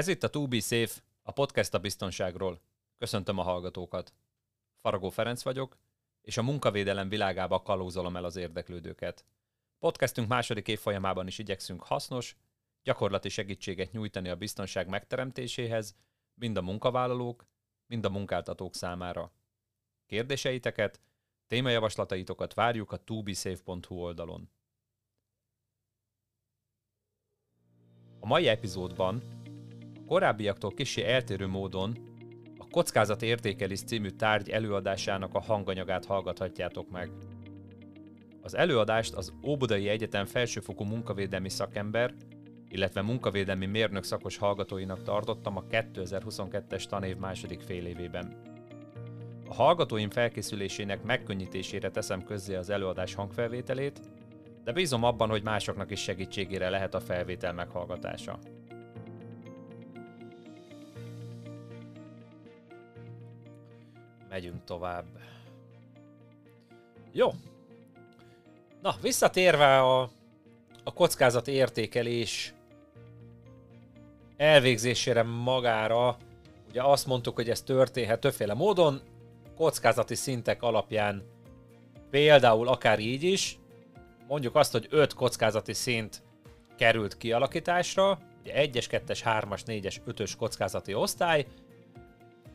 Ez itt a To Be Safe, a podcast a biztonságról. Köszöntöm a hallgatókat. Faragó Ferenc vagyok, és a munkavédelem világába kalózolom el az érdeklődőket. Podcastünk második évfolyamában is igyekszünk hasznos, gyakorlati segítséget nyújtani a biztonság megteremtéséhez, mind a munkavállalók, mind a munkáltatók számára. Kérdéseiteket, témajavaslataitokat várjuk a tobesafe.hu oldalon. A mai epizódban korábbiaktól kicsi eltérő módon a Kockázat értékelés című tárgy előadásának a hanganyagát hallgathatjátok meg. Az előadást az Óbudai Egyetem felsőfokú munkavédelmi szakember, illetve munkavédelmi mérnök szakos hallgatóinak tartottam a 2022-es tanév második fél évében. A hallgatóim felkészülésének megkönnyítésére teszem közzé az előadás hangfelvételét, de bízom abban, hogy másoknak is segítségére lehet a felvétel meghallgatása. Megyünk tovább. Jó. Na, visszatérve a, a kockázat értékelés elvégzésére magára, ugye azt mondtuk, hogy ez történhet többféle módon, kockázati szintek alapján, például akár így is, mondjuk azt, hogy 5 kockázati szint került kialakításra, ugye 1-es, 2-es, 3-as, 4-es, 5-ös kockázati osztály.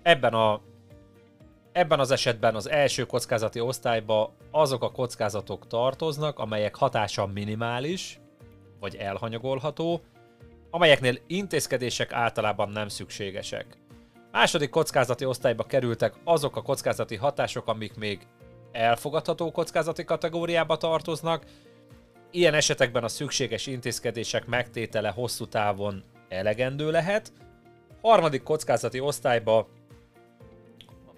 Ebben, a, ebben az esetben az első kockázati osztályba azok a kockázatok tartoznak, amelyek hatása minimális, vagy elhanyagolható, amelyeknél intézkedések általában nem szükségesek. Második kockázati osztályba kerültek azok a kockázati hatások, amik még elfogadható kockázati kategóriába tartoznak. Ilyen esetekben a szükséges intézkedések megtétele hosszú távon elegendő lehet. Harmadik kockázati osztályba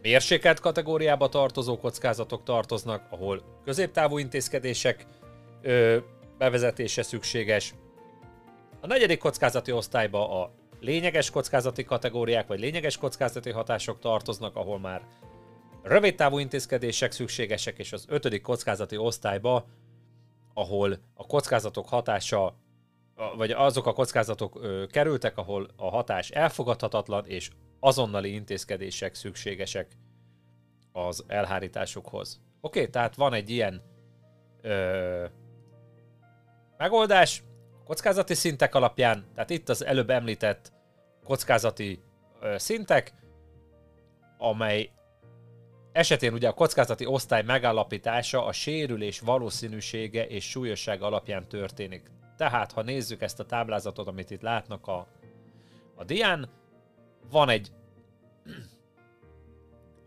mérsékelt kategóriába tartozó kockázatok tartoznak, ahol középtávú intézkedések ö, bevezetése szükséges. A negyedik kockázati osztályba a lényeges kockázati kategóriák vagy lényeges kockázati hatások tartoznak, ahol már rövid távú intézkedések szükségesek, és az ötödik kockázati osztályba, ahol a kockázatok hatása, vagy azok a kockázatok ö, kerültek, ahol a hatás elfogadhatatlan, és azonnali intézkedések szükségesek az elhárításukhoz. Oké, okay, tehát van egy ilyen ö, megoldás, kockázati szintek alapján, tehát itt az előbb említett kockázati ö, szintek, amely esetén ugye a kockázati osztály megállapítása a sérülés valószínűsége és súlyosság alapján történik. Tehát, ha nézzük ezt a táblázatot, amit itt látnak a, a dián, van egy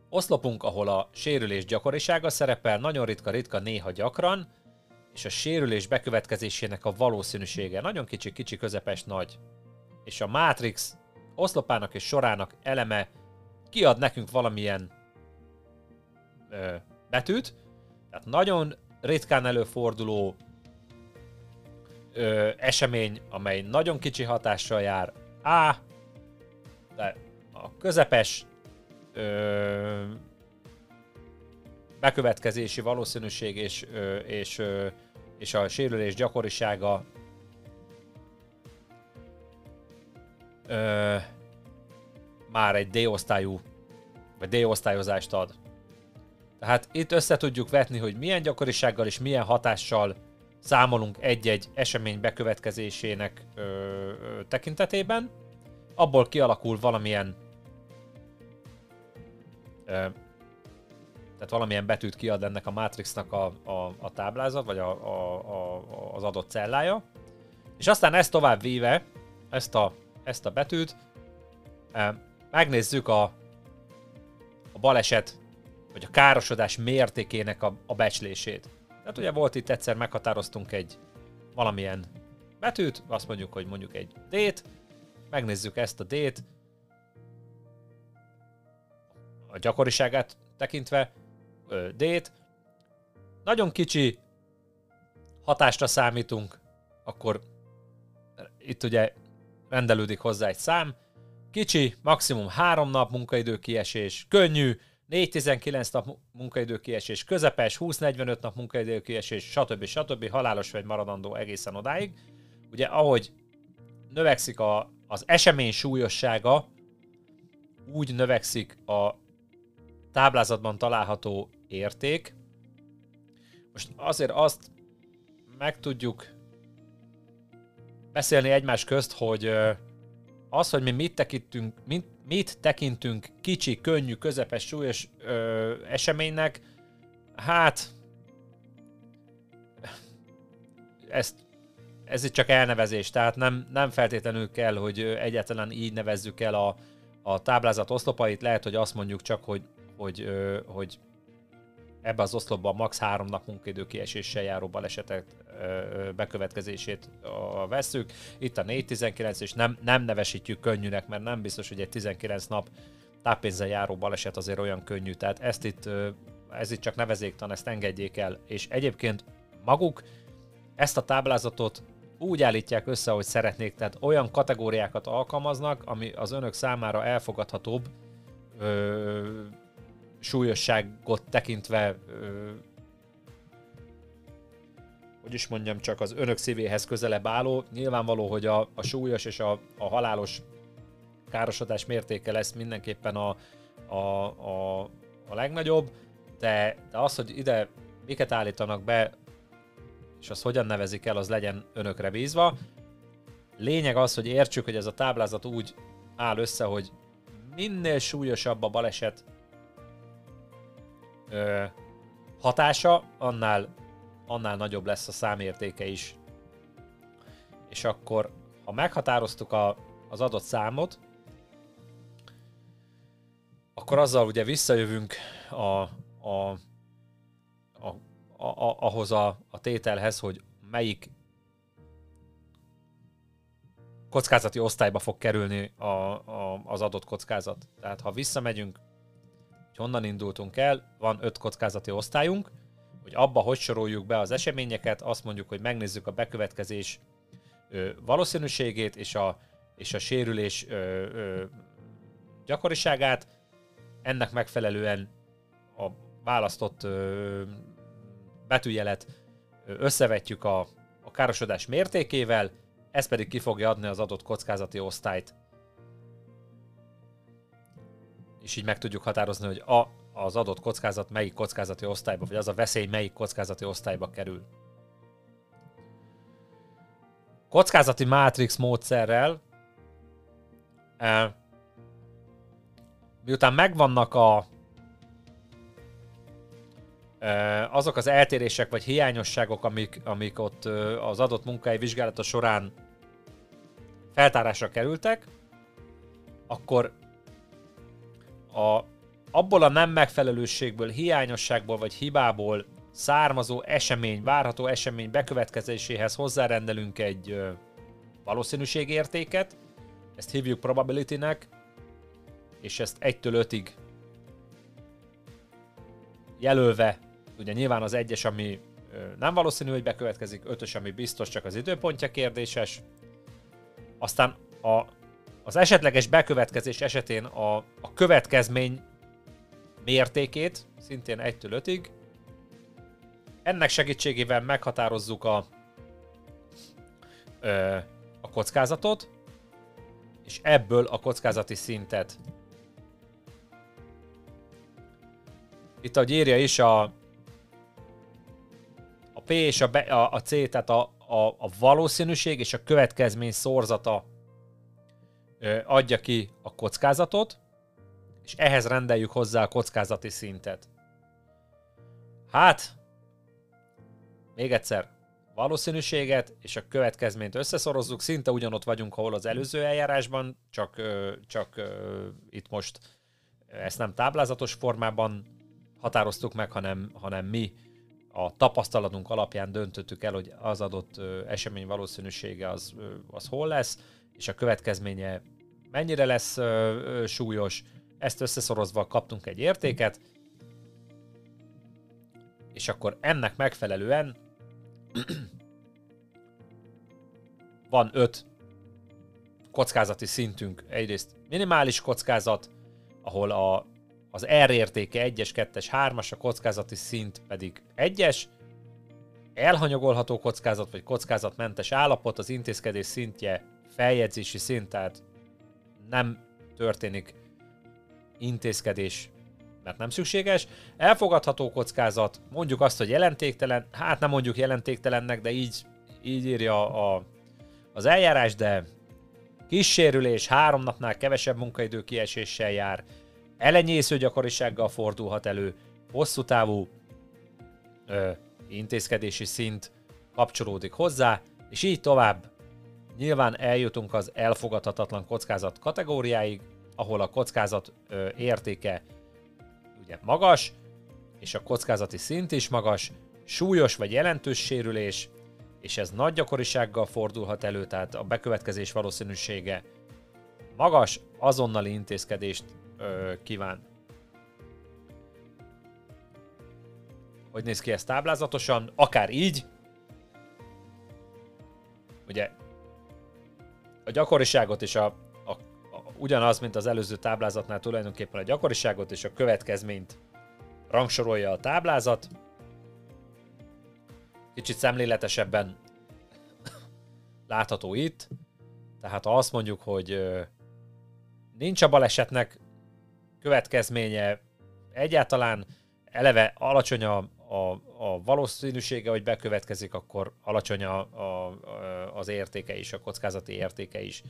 oszlopunk, ahol a sérülés gyakorisága szerepel, nagyon ritka, ritka, néha gyakran, és a sérülés bekövetkezésének a valószínűsége nagyon kicsi, kicsi, közepes, nagy. És a Matrix oszlopának és sorának eleme kiad nekünk valamilyen ö, betűt, tehát nagyon ritkán előforduló ö, esemény, amely nagyon kicsi hatással jár. A, de a közepes ö, bekövetkezési valószínűség és, ö, és, ö, és a sérülés gyakorisága ö, már egy D-osztályú, vagy D-osztályozást ad. Tehát itt össze tudjuk vetni, hogy milyen gyakorisággal és milyen hatással számolunk egy-egy esemény bekövetkezésének ö, ö, tekintetében. Abból kialakul valamilyen ö, tehát valamilyen betűt kiad ennek a Matrixnak a, a, a táblázat, vagy a, a, a, az adott cellája. És aztán ezt tovább víve, ezt a, ezt a betűt, megnézzük a, a baleset, vagy a károsodás mértékének a, a becslését. Tehát ugye volt itt egyszer meghatároztunk egy valamilyen betűt, azt mondjuk, hogy mondjuk egy D-t, megnézzük ezt a D-t, a gyakoriságát tekintve, D-t, nagyon kicsi hatásra számítunk, akkor itt ugye rendelődik hozzá egy szám, kicsi, maximum 3 nap munkaidő kiesés, könnyű, 4-19 nap munkaidő kiesés, közepes, 20-45 nap munkaidő kiesés, stb. stb. halálos vagy maradandó egészen odáig. Ugye ahogy növekszik a, az esemény súlyossága úgy növekszik a táblázatban található érték. Most azért azt meg tudjuk beszélni egymás közt, hogy az, hogy mi mit tekintünk, mit, mit tekintünk kicsi, könnyű, közepes, súlyos ö, eseménynek, hát ezt, ez itt csak elnevezés, tehát nem, nem feltétlenül kell, hogy egyáltalán így nevezzük el a, a táblázat oszlopait, lehet, hogy azt mondjuk csak, hogy, hogy, hogy, hogy ebbe az oszlopban max. három nap munkaidő kieséssel járó balesetek bekövetkezését veszük. Itt a 419, és nem, nem nevesítjük könnyűnek, mert nem biztos, hogy egy 19 nap táppénzzel járó baleset azért olyan könnyű. Tehát ezt itt, ez itt csak nevezéktan, ezt engedjék el. És egyébként maguk ezt a táblázatot úgy állítják össze, hogy szeretnék, tehát olyan kategóriákat alkalmaznak, ami az önök számára elfogadhatóbb, ö, súlyosságot tekintve ö, hogy is mondjam, csak az önök szívéhez közelebb álló. Nyilvánvaló, hogy a, a súlyos és a, a halálos károsodás mértéke lesz mindenképpen a, a, a, a legnagyobb, de, de az, hogy ide miket állítanak be, és az hogyan nevezik el, az legyen önökre bízva. Lényeg az, hogy értsük, hogy ez a táblázat úgy áll össze, hogy minél súlyosabb a baleset ö, hatása, annál annál nagyobb lesz a számértéke is. És akkor, ha meghatároztuk a, az adott számot, akkor azzal ugye visszajövünk a, a, a, a, ahhoz a, a tételhez, hogy melyik kockázati osztályba fog kerülni a, a, az adott kockázat. Tehát ha visszamegyünk, hogy honnan indultunk el, van öt kockázati osztályunk, hogy abba hogy soroljuk be az eseményeket, azt mondjuk, hogy megnézzük a bekövetkezés ö, valószínűségét és a, és a sérülés ö, ö, gyakoriságát, ennek megfelelően a választott ö, betűjelet összevetjük a, a károsodás mértékével, ez pedig ki fogja adni az adott kockázati osztályt. És így meg tudjuk határozni, hogy a az adott kockázat melyik kockázati osztályba, vagy az a veszély melyik kockázati osztályba kerül. Kockázati Matrix módszerrel miután megvannak a azok az eltérések vagy hiányosságok, amik, amik ott az adott munkai vizsgálata során feltárásra kerültek, akkor a abból a nem megfelelőségből, hiányosságból vagy hibából származó esemény, várható esemény bekövetkezéséhez hozzárendelünk egy ö, valószínűségértéket, ezt hívjuk probability-nek, és ezt 1-től 5-ig jelölve, ugye nyilván az egyes, ami nem valószínű, hogy bekövetkezik, ötös, ami biztos, csak az időpontja kérdéses, aztán a, az esetleges bekövetkezés esetén a, a következmény mértékét, szintén 1-től 5-ig. Ennek segítségével meghatározzuk a, ö, a kockázatot, és ebből a kockázati szintet. Itt a írja is a P és a, B, a, a C, tehát a, a, a valószínűség és a következmény szorzata ö, adja ki a kockázatot, és ehhez rendeljük hozzá a kockázati szintet. Hát, még egyszer, valószínűséget és a következményt összeszorozzuk, szinte ugyanott vagyunk, ahol az előző eljárásban, csak, csak itt most ezt nem táblázatos formában határoztuk meg, hanem, hanem mi a tapasztalatunk alapján döntöttük el, hogy az adott esemény valószínűsége az, az hol lesz, és a következménye mennyire lesz súlyos, ezt összeszorozva kaptunk egy értéket, és akkor ennek megfelelően van öt kockázati szintünk. Egyrészt minimális kockázat, ahol a, az R értéke 1-es, 2-es, 3-as, a kockázati szint pedig 1-es, elhanyagolható kockázat vagy kockázatmentes állapot, az intézkedés szintje feljegyzési szint, tehát nem történik intézkedés, mert nem szükséges. Elfogadható kockázat, mondjuk azt, hogy jelentéktelen, hát nem mondjuk jelentéktelennek, de így, így írja a, az eljárás, de kis sérülés, három napnál kevesebb munkaidő kieséssel jár, elenyésző gyakorisággal fordulhat elő, hosszú távú ö, intézkedési szint kapcsolódik hozzá, és így tovább. Nyilván eljutunk az elfogadhatatlan kockázat kategóriáig, ahol a kockázat ö, értéke ugye magas, és a kockázati szint is magas, súlyos vagy jelentős sérülés, és ez nagy gyakorisággal fordulhat elő, tehát a bekövetkezés valószínűsége magas, azonnali intézkedést ö, kíván. Hogy néz ki ez táblázatosan? Akár így. Ugye a gyakoriságot és a, a, a ugyanaz, mint az előző táblázatnál tulajdonképpen a gyakoriságot és a következményt rangsorolja a táblázat. Kicsit szemléletesebben látható itt. Tehát ha azt mondjuk, hogy nincs a balesetnek következménye egyáltalán eleve alacsony a, a, a valószínűsége, hogy bekövetkezik, akkor alacsony a, a, az értéke is, a kockázati értéke is.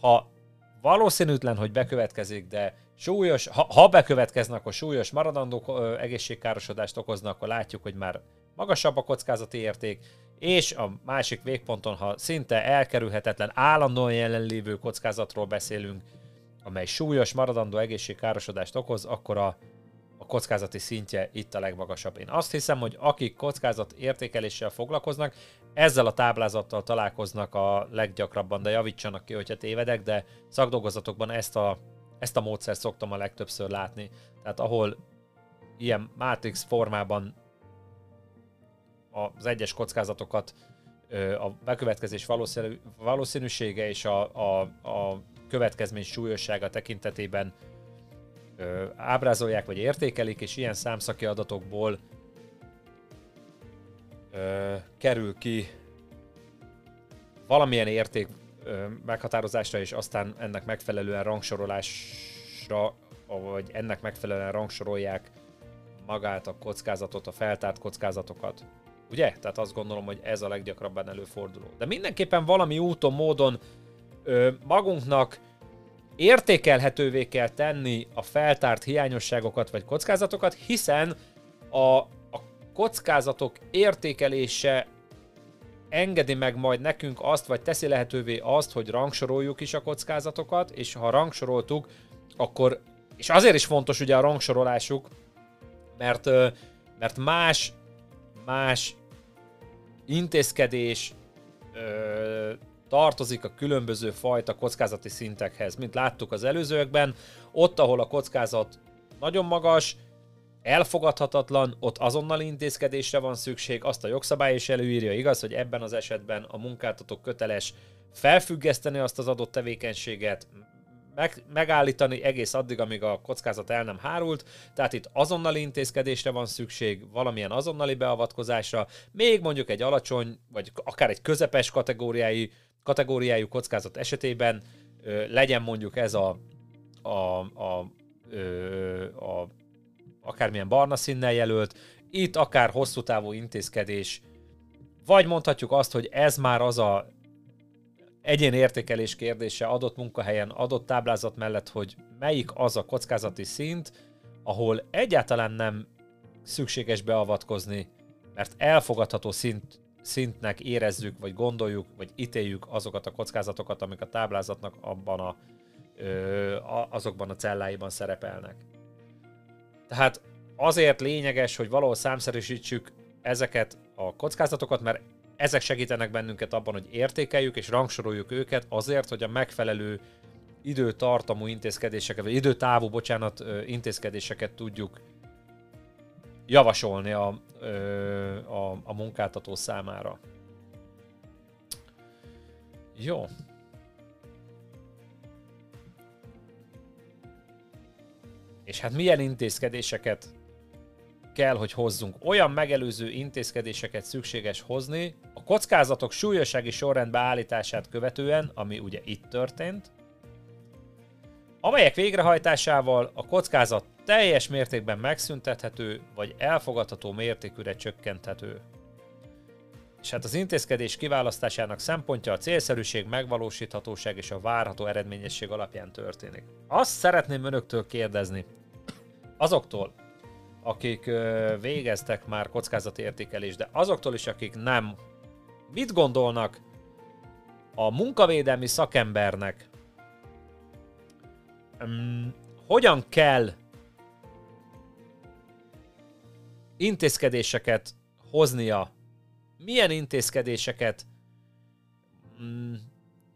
Ha valószínűtlen, hogy bekövetkezik, de súlyos, ha, ha bekövetkeznek, akkor súlyos maradandó egészségkárosodást okoznak, akkor látjuk, hogy már magasabb a kockázati érték, és a másik végponton, ha szinte elkerülhetetlen, állandóan jelenlévő kockázatról beszélünk, amely súlyos, maradandó egészségkárosodást okoz, akkor a, a kockázati szintje itt a legmagasabb. Én azt hiszem, hogy akik kockázat értékeléssel foglalkoznak, ezzel a táblázattal találkoznak a leggyakrabban, de javítsanak ki, hogyha tévedek, de szakdolgozatokban ezt a, ezt a módszert szoktam a legtöbbször látni. Tehát ahol ilyen Matrix formában az egyes kockázatokat a bekövetkezés valószínűsége és a, a, a következmény súlyossága tekintetében ö, ábrázolják vagy értékelik, és ilyen számszaki adatokból ö, kerül ki valamilyen érték ö, meghatározásra, és aztán ennek megfelelően rangsorolásra, vagy ennek megfelelően rangsorolják magát a kockázatot, a feltárt kockázatokat. Ugye? Tehát azt gondolom, hogy ez a leggyakrabban előforduló. De mindenképpen valami úton, módon magunknak értékelhetővé kell tenni a feltárt hiányosságokat vagy kockázatokat, hiszen a, a kockázatok értékelése engedi meg majd nekünk azt, vagy teszi lehetővé azt, hogy rangsoroljuk is a kockázatokat, és ha rangsoroltuk, akkor, és azért is fontos ugye a rangsorolásuk, mert, mert más, más intézkedés tartozik a különböző fajta kockázati szintekhez, mint láttuk az előzőekben. Ott, ahol a kockázat nagyon magas, elfogadhatatlan, ott azonnali intézkedésre van szükség, azt a jogszabály is előírja, igaz, hogy ebben az esetben a munkáltató köteles felfüggeszteni azt az adott tevékenységet, meg, megállítani egész addig, amíg a kockázat el nem hárult, tehát itt azonnali intézkedésre van szükség, valamilyen azonnali beavatkozásra, még mondjuk egy alacsony, vagy akár egy közepes kategóriái kategóriájú kockázat esetében ö, legyen mondjuk ez a, a, a, ö, a akármilyen barna színnel jelölt, itt akár hosszú távú intézkedés, vagy mondhatjuk azt, hogy ez már az a egyén értékelés kérdése adott munkahelyen, adott táblázat mellett, hogy melyik az a kockázati szint, ahol egyáltalán nem szükséges beavatkozni, mert elfogadható szint szintnek érezzük, vagy gondoljuk, vagy ítéljük azokat a kockázatokat, amik a táblázatnak abban a, ö, azokban a celláiban szerepelnek. Tehát azért lényeges, hogy valahol számszerűsítsük ezeket a kockázatokat, mert ezek segítenek bennünket abban, hogy értékeljük és rangsoroljuk őket azért, hogy a megfelelő időtartamú intézkedéseket, vagy időtávú, bocsánat, intézkedéseket tudjuk javasolni a, a, a munkáltató számára. Jó. És hát milyen intézkedéseket kell, hogy hozzunk. Olyan megelőző intézkedéseket szükséges hozni a kockázatok súlyossági sorrendbe állítását követően, ami ugye itt történt, amelyek végrehajtásával a kockázat teljes mértékben megszüntethető, vagy elfogadható mértékűre csökkenthető. És hát az intézkedés kiválasztásának szempontja a célszerűség, megvalósíthatóság és a várható eredményesség alapján történik. Azt szeretném önöktől kérdezni, azoktól, akik végeztek már kockázati értékelést, de azoktól is, akik nem, mit gondolnak a munkavédelmi szakembernek, hogyan kell intézkedéseket hoznia, milyen intézkedéseket, um,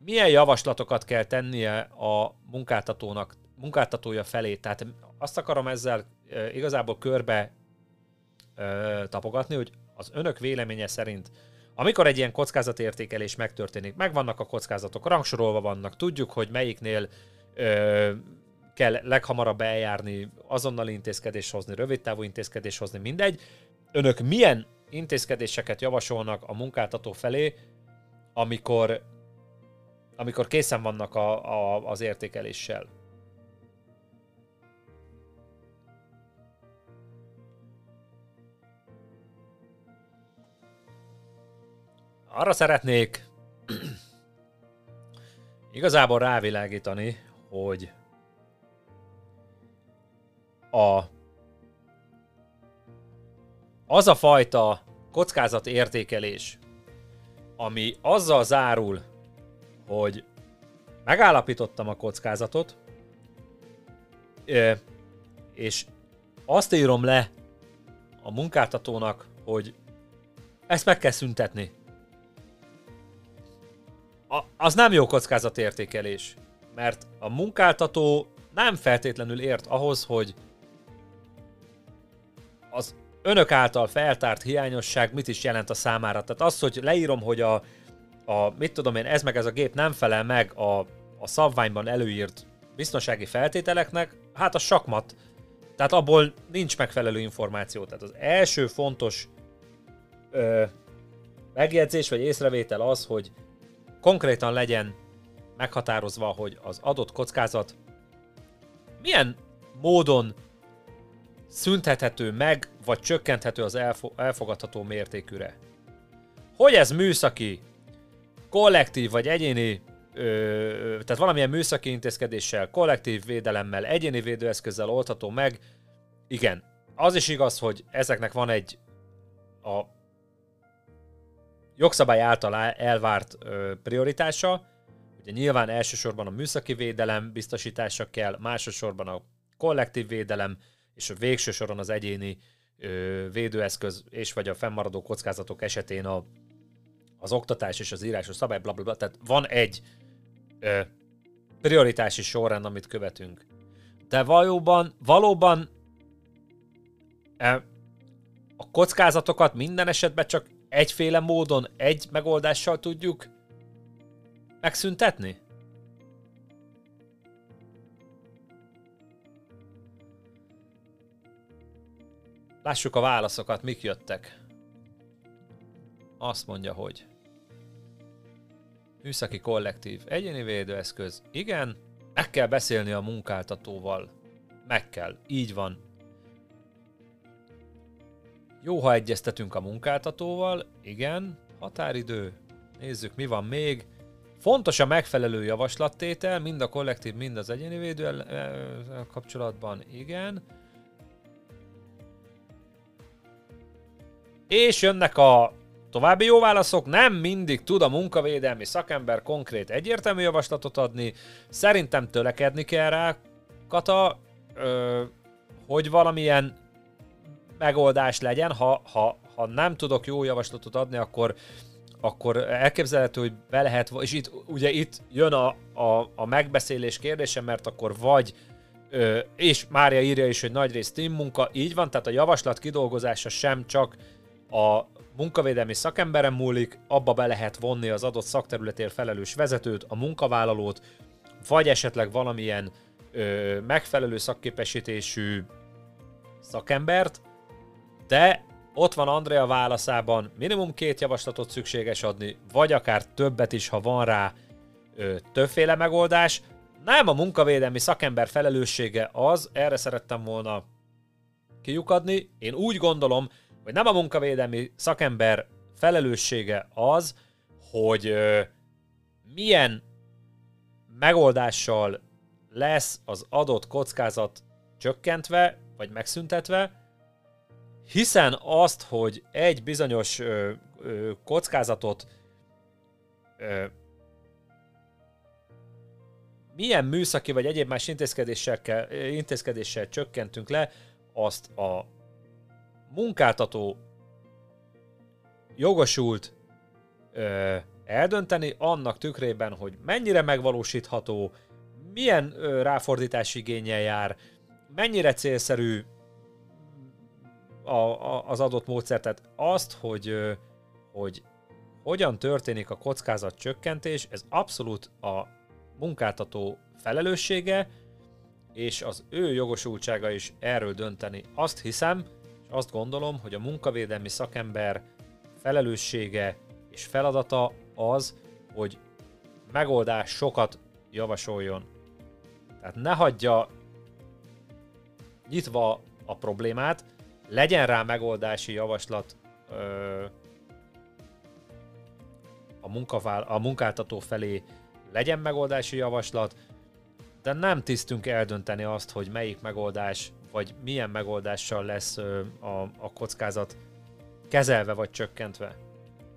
milyen javaslatokat kell tennie a munkáltatónak, munkáltatója felé. Tehát azt akarom ezzel igazából körbe tapogatni, hogy az önök véleménye szerint amikor egy ilyen kockázatértékelés megtörténik, megvannak a kockázatok, rangsorolva vannak, tudjuk, hogy melyiknél kell leghamarabb eljárni, azonnal intézkedés hozni, rövidtávú intézkedés hozni, mindegy. Önök milyen intézkedéseket javasolnak a munkáltató felé, amikor, amikor készen vannak a, a, az értékeléssel? Arra szeretnék igazából rávilágítani, hogy a az a fajta kockázat értékelés, ami azzal zárul, hogy megállapítottam a kockázatot, és azt írom le a munkáltatónak, hogy ezt meg kell szüntetni. A, az nem jó kockázatértékelés, mert a munkáltató nem feltétlenül ért ahhoz, hogy az önök által feltárt hiányosság mit is jelent a számára. Tehát az, hogy leírom, hogy a, a mit tudom én, ez meg ez a gép nem felel meg a, a szabványban előírt biztonsági feltételeknek, hát a sakmat. Tehát abból nincs megfelelő információ. Tehát az első fontos ö, megjegyzés vagy észrevétel az, hogy konkrétan legyen meghatározva, hogy az adott kockázat milyen módon szüntethető meg, vagy csökkenthető az elfo- elfogadható mértékűre. Hogy ez műszaki, kollektív vagy egyéni, ö, tehát valamilyen műszaki intézkedéssel, kollektív védelemmel, egyéni védőeszközzel oldható meg, igen. Az is igaz, hogy ezeknek van egy a jogszabály által elvárt ö, prioritása, ugye nyilván elsősorban a műszaki védelem biztosítása kell, másodszorban a kollektív védelem, és a végső soron az egyéni ö, védőeszköz és vagy a fennmaradó kockázatok esetén a, az oktatás és az írásos szabály, bla, bla, bla. Tehát van egy ö, prioritási sorrend, amit követünk. De valóban, valóban e, a kockázatokat minden esetben csak egyféle módon, egy megoldással tudjuk megszüntetni? Lássuk a válaszokat, mik jöttek. Azt mondja, hogy műszaki kollektív, egyéni védőeszköz, igen, meg kell beszélni a munkáltatóval. Meg kell, így van. Jó, ha egyeztetünk a munkáltatóval, igen, határidő, nézzük mi van még. Fontos a megfelelő javaslattétel, mind a kollektív, mind az egyéni védő kapcsolatban, igen. És jönnek a további jó válaszok, nem mindig tud a munkavédelmi szakember konkrét egyértelmű javaslatot adni, szerintem tölekedni kell rá, Kata, ö, hogy valamilyen megoldás legyen, ha, ha, ha nem tudok jó javaslatot adni, akkor akkor elképzelhető, hogy be lehet, és itt ugye itt jön a, a, a megbeszélés kérdése, mert akkor vagy ö, és Mária írja is, hogy nagyrészt team munka, így van, tehát a javaslat kidolgozása sem csak a munkavédelmi szakemberen múlik, abba be lehet vonni az adott szakterületért felelős vezetőt, a munkavállalót, vagy esetleg valamilyen ö, megfelelő szakképesítésű szakembert, de ott van Andrea válaszában, minimum két javaslatot szükséges adni, vagy akár többet is, ha van rá ö, többféle megoldás. Nem a munkavédelmi szakember felelőssége az, erre szerettem volna kiukadni. Én úgy gondolom, hogy nem a munkavédelmi szakember felelőssége az, hogy milyen megoldással lesz az adott kockázat csökkentve, vagy megszüntetve, hiszen azt, hogy egy bizonyos ö, kockázatot milyen műszaki vagy egyéb más intézkedéssel, intézkedéssel csökkentünk le, azt a munkáltató jogosult ö, eldönteni annak tükrében, hogy mennyire megvalósítható, milyen ö, ráfordítási igényel jár, mennyire célszerű a, a, az adott módszer. Tehát azt, hogy, ö, hogy hogyan történik a kockázat csökkentés, ez abszolút a munkáltató felelőssége, és az ő jogosultsága is erről dönteni. Azt hiszem, azt gondolom, hogy a munkavédelmi szakember felelőssége és feladata az, hogy megoldás sokat javasoljon. Tehát ne hagyja nyitva a problémát, legyen rá megoldási javaslat ö, a, munkavál, a munkáltató felé, legyen megoldási javaslat, de nem tisztünk eldönteni azt, hogy melyik megoldás, vagy milyen megoldással lesz a, a kockázat kezelve vagy csökkentve.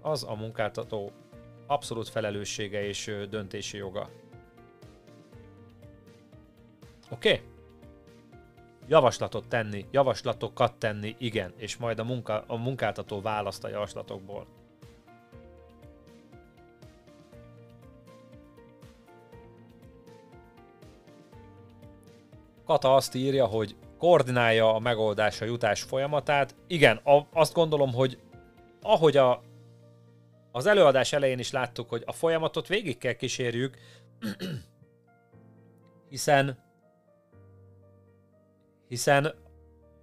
Az a munkáltató abszolút felelőssége és döntési joga. Oké? Okay? Javaslatot tenni, javaslatokat tenni, igen, és majd a, munka, a munkáltató választ a javaslatokból. Kata azt írja, hogy koordinálja a megoldásra jutás folyamatát. Igen, a, azt gondolom, hogy ahogy a az előadás elején is láttuk, hogy a folyamatot végig kell kísérjük, hiszen hiszen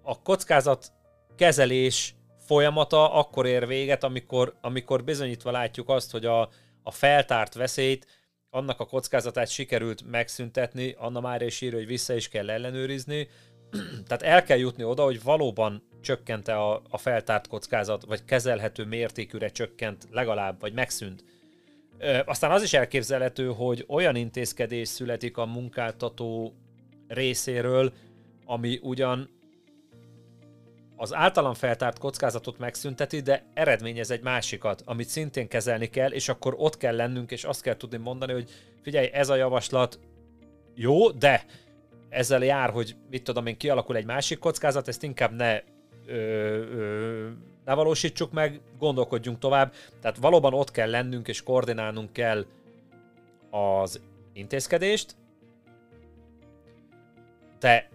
a kockázat kezelés folyamata akkor ér véget, amikor, amikor bizonyítva látjuk azt, hogy a, a feltárt veszélyt, annak a kockázatát sikerült megszüntetni, Anna már is írja, hogy vissza is kell ellenőrizni, tehát el kell jutni oda, hogy valóban csökkente a, a feltárt kockázat, vagy kezelhető mértékűre csökkent legalább, vagy megszűnt. Ö, aztán az is elképzelhető, hogy olyan intézkedés születik a munkáltató részéről, ami ugyan az általam feltárt kockázatot megszünteti, de eredményez egy másikat, amit szintén kezelni kell, és akkor ott kell lennünk, és azt kell tudni mondani, hogy figyelj, ez a javaslat jó, de ezzel jár, hogy mit tudom én, kialakul egy másik kockázat, ezt inkább ne ö, ö, ne valósítsuk meg, gondolkodjunk tovább. Tehát valóban ott kell lennünk és koordinálnunk kell az intézkedést, de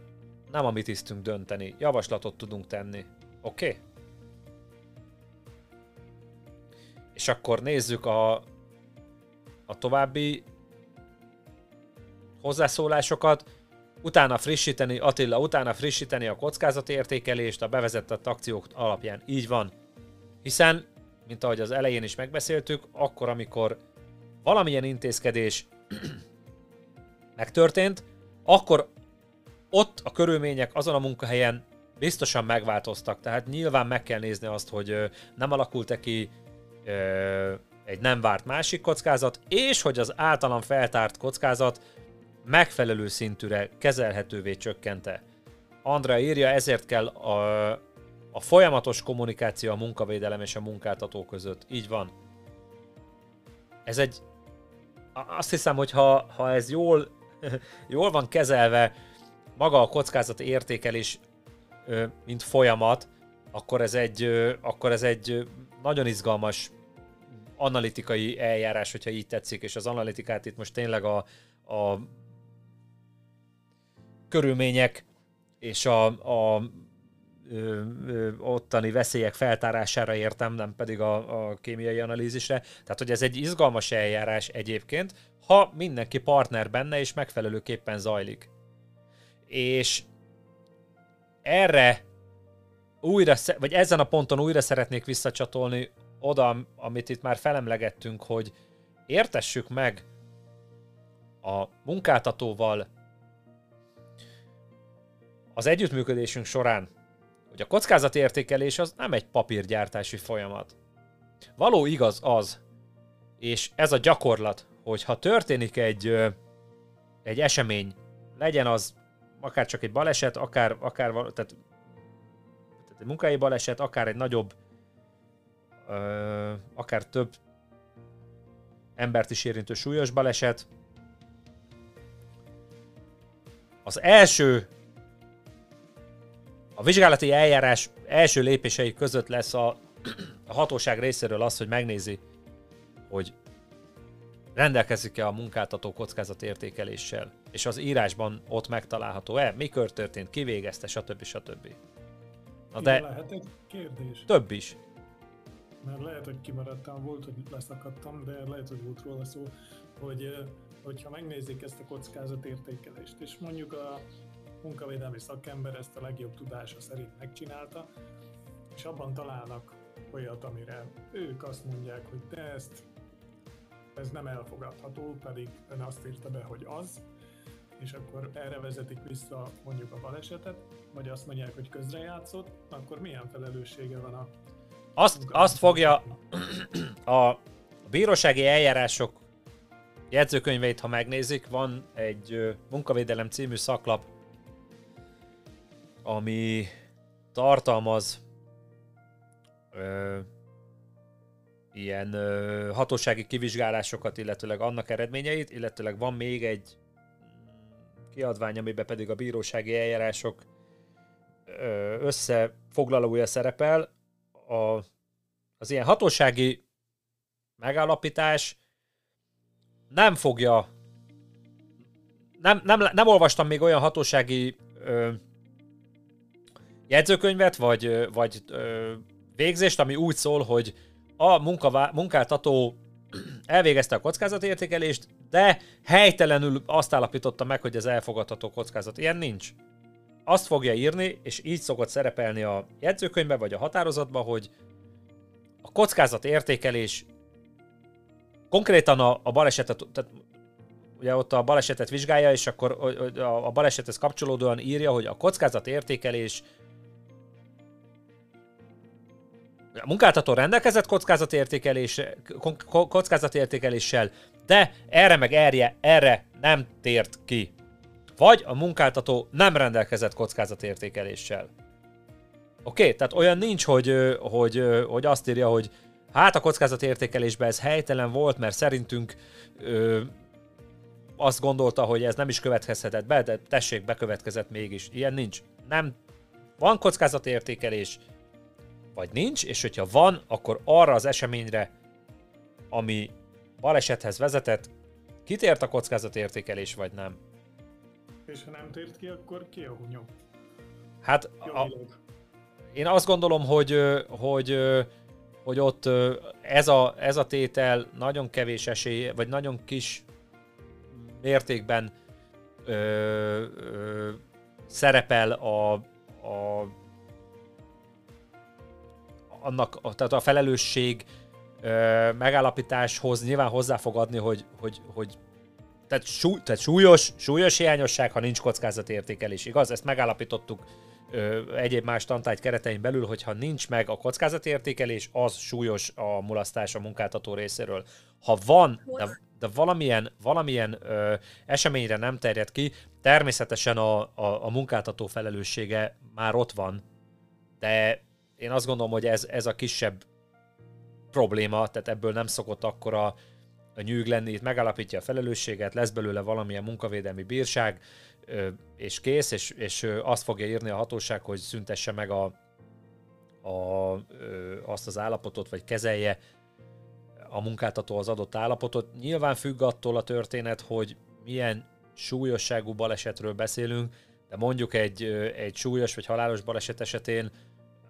nem a mi tisztünk dönteni. Javaslatot tudunk tenni. Oké? Okay? És akkor nézzük a, a további hozzászólásokat utána frissíteni, Attila, utána frissíteni a kockázatértékelést a bevezetett akciók alapján. Így van. Hiszen, mint ahogy az elején is megbeszéltük, akkor, amikor valamilyen intézkedés megtörtént, akkor ott a körülmények azon a munkahelyen biztosan megváltoztak. Tehát nyilván meg kell nézni azt, hogy nem alakult-e ki egy nem várt másik kockázat, és hogy az általam feltárt kockázat megfelelő szintűre kezelhetővé csökkente. Andrea írja, ezért kell a, a folyamatos kommunikáció a munkavédelem és a munkáltató között. Így van. Ez egy... Azt hiszem, hogy ha, ha ez jól, jól van kezelve, maga a kockázat értékelés, mint folyamat, akkor ez egy, akkor ez egy nagyon izgalmas analitikai eljárás, hogyha így tetszik, és az analitikát itt most tényleg a, a körülmények és a, a ottani veszélyek feltárására értem, nem pedig a, a kémiai analízisre. Tehát, hogy ez egy izgalmas eljárás egyébként, ha mindenki partner benne és megfelelőképpen zajlik. És erre újra, vagy ezen a ponton újra szeretnék visszacsatolni oda, amit itt már felemlegettünk, hogy értessük meg a munkáltatóval az együttműködésünk során, hogy a kockázatértékelés az nem egy papírgyártási folyamat. Való igaz az, és ez a gyakorlat, hogy ha történik egy, egy esemény, legyen az akár csak egy baleset, akár, akár tehát, tehát egy munkai baleset, akár egy nagyobb, ö, akár több embert is érintő súlyos baleset. Az első, a vizsgálati eljárás első lépései között lesz a, a hatóság részéről az, hogy megnézi, hogy rendelkezik-e a munkáltató kockázatértékeléssel, és az írásban ott megtalálható-e, mikor történt, kivégezte, stb. stb. Na de... Lehet egy kérdés? Több is. Mert lehet, hogy kimaradtam, volt, hogy leszakadtam, de lehet, hogy volt róla szó, hogy hogyha megnézik ezt a kockázatértékelést, és mondjuk a munkavédelmi szakember ezt a legjobb tudása szerint megcsinálta, és abban találnak olyat, amire ők azt mondják, hogy te ezt ez nem elfogadható, pedig ön azt írta be, hogy az, és akkor erre vezetik vissza mondjuk a balesetet, vagy azt mondják, hogy közrejátszott, akkor milyen felelőssége van a... Azt, azt fogja a bírósági eljárások jegyzőkönyveit, ha megnézik, van egy munkavédelem című szaklap, ami tartalmaz ö, ilyen ö, hatósági kivizsgálásokat, illetőleg annak eredményeit, illetőleg van még egy kiadvány, amiben pedig a bírósági eljárások összefoglalója szerepel. A, az ilyen hatósági megállapítás nem fogja nem, nem, nem olvastam még olyan hatósági ö, jegyzőkönyvet, vagy, vagy ö, végzést, ami úgy szól, hogy a munkavá- munkáltató elvégezte a kockázatértékelést, de helytelenül azt állapította meg, hogy ez elfogadható kockázat. Ilyen nincs. Azt fogja írni, és így szokott szerepelni a jegyzőkönyvbe vagy a határozatban, hogy a kockázat értékelés konkrétan a, a balesetet, tehát ugye ott a balesetet vizsgálja, és akkor a balesethez kapcsolódóan írja, hogy a kockázat értékelés A munkáltató rendelkezett kockázatértékelés, kockázatértékeléssel, de erre meg erje, erre nem tért ki. Vagy a munkáltató nem rendelkezett kockázatértékeléssel. Oké, okay, tehát olyan nincs, hogy, hogy, hogy azt írja, hogy hát a kockázatértékelésben ez helytelen volt, mert szerintünk ö, azt gondolta, hogy ez nem is következhetett be, de tessék, bekövetkezett mégis. Ilyen nincs. Nem. Van kockázatértékelés, vagy nincs, és hogyha van, akkor arra az eseményre, ami balesethez vezetett, kitért a kockázatértékelés, vagy nem. És ha nem tért ki, akkor ki a hunyó? Hát a, én azt gondolom, hogy, hogy, hogy ott ez a, ez a tétel nagyon kevés esély, vagy nagyon kis mértékben ö, ö, szerepel a, a annak, tehát a felelősség ö, megállapításhoz nyilván hozzá fog adni, hogy, hogy, hogy tehát, súly, tehát súlyos, súlyos hiányosság, ha nincs kockázatértékelés, igaz? Ezt megállapítottuk ö, egyéb más tantárgy keretein belül, hogyha nincs meg a kockázatértékelés, az súlyos a mulasztás a munkáltató részéről. Ha van, de, de valamilyen, valamilyen ö, eseményre nem terjed ki, természetesen a, a, a munkáltató felelőssége már ott van, de én azt gondolom, hogy ez, ez a kisebb probléma, tehát ebből nem szokott akkora a nyűg lenni, itt megállapítja a felelősséget, lesz belőle valamilyen munkavédelmi bírság, és kész, és, és azt fogja írni a hatóság, hogy szüntesse meg a, a, azt az állapotot, vagy kezelje a munkáltató az adott állapotot. Nyilván függ attól a történet, hogy milyen súlyosságú balesetről beszélünk, de mondjuk egy, egy súlyos vagy halálos baleset esetén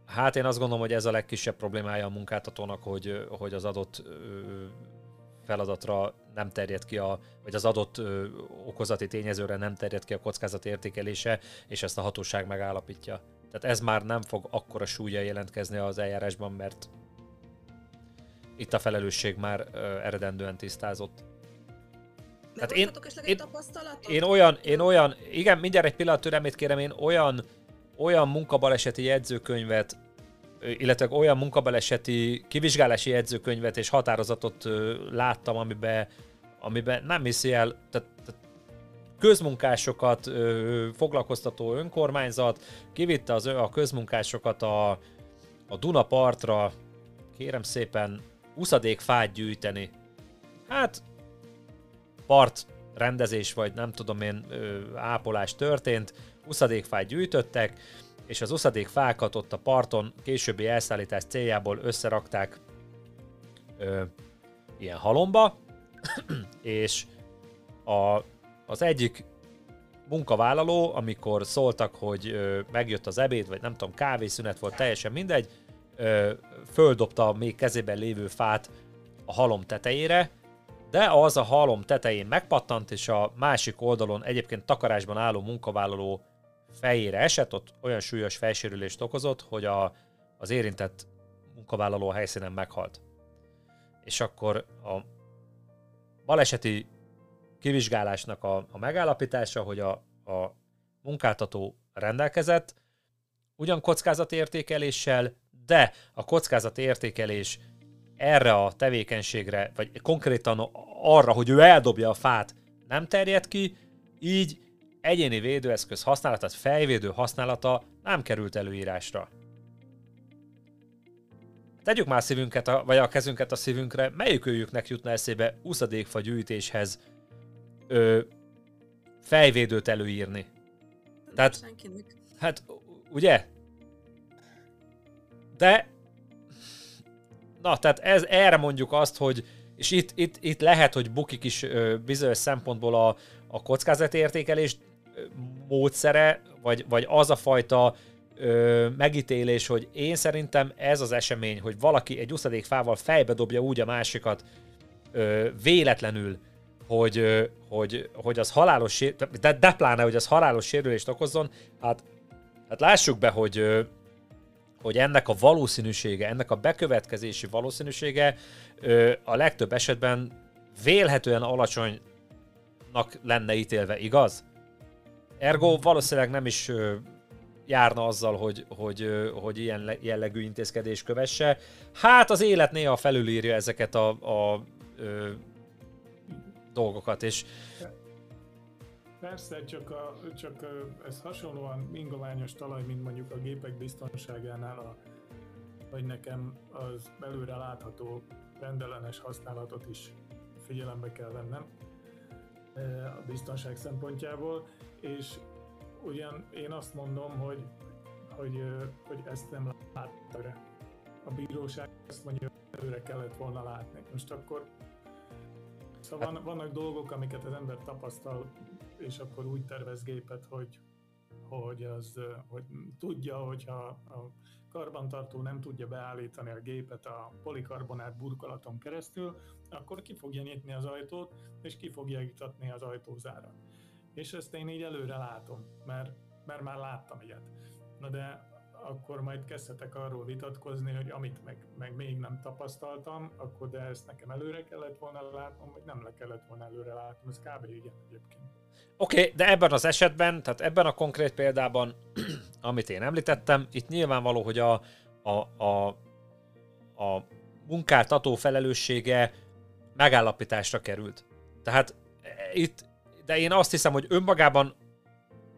Hát én azt gondolom, hogy ez a legkisebb problémája a munkáltatónak, hogy, hogy az adott feladatra nem terjed ki a, vagy az adott ö, okozati tényezőre nem terjed ki a kockázat értékelése, és ezt a hatóság megállapítja. Tehát ez már nem fog akkora súlya jelentkezni az eljárásban, mert itt a felelősség már ö, eredendően tisztázott. Tehát én, én, én olyan, én olyan, igen, mindjárt egy pillanat türelmét kérem, én olyan, olyan munkabaleseti jegyzőkönyvet, illetve olyan munkabaleseti kivizsgálási jegyzőkönyvet és határozatot láttam, amiben, amiben nem hiszi el, tehát, tehát közmunkásokat ö, foglalkoztató önkormányzat kivitte az, a közmunkásokat a, a Duna partra, kérem szépen, uszadékfát gyűjteni. Hát part rendezés, vagy nem tudom én, ápolás történt, uszadékfát gyűjtöttek, és az uszadékfákat ott a parton későbbi elszállítás céljából összerakták ö, ilyen halomba, és a, az egyik munkavállaló, amikor szóltak, hogy ö, megjött az ebéd, vagy nem tudom, kávészünet volt, teljesen mindegy, ö, földobta még kezében lévő fát a halom tetejére, de az a halom tetején megpattant, és a másik oldalon egyébként takarásban álló munkavállaló fejére esett, ott olyan súlyos fejsérülést okozott, hogy a, az érintett munkavállaló a helyszínen meghalt. És akkor a baleseti kivizsgálásnak a, a megállapítása, hogy a, a munkáltató rendelkezett ugyan kockázatértékeléssel, de a kockázatértékelés erre a tevékenységre, vagy konkrétan arra, hogy ő eldobja a fát, nem terjed ki, így egyéni védőeszköz használata, fejvédő használata nem került előírásra. Tegyük már szívünket, a, vagy a kezünket a szívünkre, melyik őjüknek jutna eszébe úszadékfa gyűjtéshez ö, fejvédőt előírni. Tehát, Senkinek. hát ugye? De na, tehát ez, erre mondjuk azt, hogy és itt, itt, itt lehet, hogy bukik is ö, bizonyos szempontból a, a kockázatértékelés módszere, vagy, vagy az a fajta ö, megítélés, hogy én szerintem ez az esemény, hogy valaki egy uszadékfával fejbe dobja úgy a másikat ö, véletlenül, hogy, ö, hogy, hogy az halálos, de, de pláne, hogy az halálos sérülést okozzon, hát, hát lássuk be, hogy ö, hogy ennek a valószínűsége, ennek a bekövetkezési valószínűsége ö, a legtöbb esetben vélhetően alacsonynak lenne ítélve, igaz? Ergo valószínűleg nem is járna azzal, hogy, hogy, hogy ilyen jellegű intézkedés kövesse. Hát az élet néha felülírja ezeket a, a ö, dolgokat, és Persze, csak, a, csak a, ez hasonlóan ingoványos talaj, mint mondjuk a gépek biztonságánál, a, hogy nekem az előre látható rendellenes használatot is figyelembe kell vennem a biztonság szempontjából, és ugyan én azt mondom, hogy, hogy, hogy ezt nem látta a bíróság, ezt mondja, előre kellett volna látni. Most akkor Szóval van, vannak dolgok, amiket az ember tapasztal és akkor úgy tervez gépet, hogy, hogy, az, hogy tudja, hogyha a karbantartó nem tudja beállítani a gépet a polikarbonát burkolaton keresztül, akkor ki fogja nyitni az ajtót, és ki fogja itatni az ajtózárat. És ezt én így előre látom, mert, mert már láttam ilyet. Na de akkor majd kezdhetek arról vitatkozni, hogy amit meg, meg még nem tapasztaltam, akkor de ezt nekem előre kellett volna látnom, vagy nem le kellett volna előre látnom. Ez kb. igen egyébként. Oké, okay, de ebben az esetben, tehát ebben a konkrét példában, amit én említettem, itt nyilvánvaló, hogy a, a, a, a munkáltató felelőssége megállapításra került. Tehát e, itt, de én azt hiszem, hogy önmagában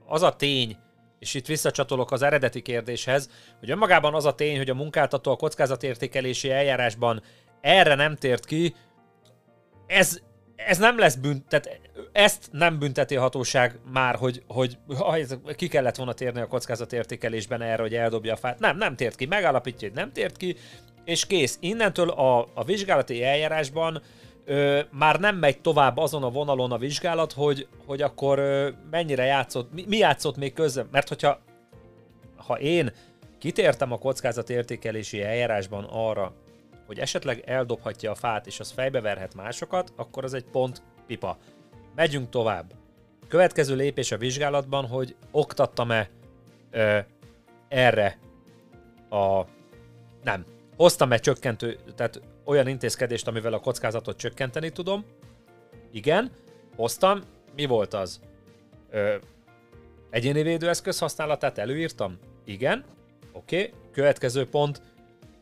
az a tény, és itt visszacsatolok az eredeti kérdéshez, hogy önmagában az a tény, hogy a munkáltató a kockázatértékelési eljárásban erre nem tért ki, ez, ez nem lesz tehát ezt nem bünteti a hatóság már, hogy, hogy ki kellett volna térni a kockázatértékelésben erre, hogy eldobja a fát. Nem, nem tért ki, megállapítja, hogy nem tért ki, és kész. Innentől a, a vizsgálati eljárásban ö, már nem megy tovább azon a vonalon a vizsgálat, hogy, hogy akkor ö, mennyire játszott, mi, mi játszott még közben, mert hogyha ha én kitértem a kockázatértékelési eljárásban arra, hogy esetleg eldobhatja a fát, és az fejbeverhet másokat, akkor az egy pont pipa. Megyünk tovább. Következő lépés a vizsgálatban, hogy oktattam-e ö, erre a... Nem. Hoztam-e csökkentő, tehát olyan intézkedést, amivel a kockázatot csökkenteni tudom. Igen, hoztam. Mi volt az? Ö, egyéni védőeszköz használatát előírtam? Igen. Oké. Okay. Következő pont.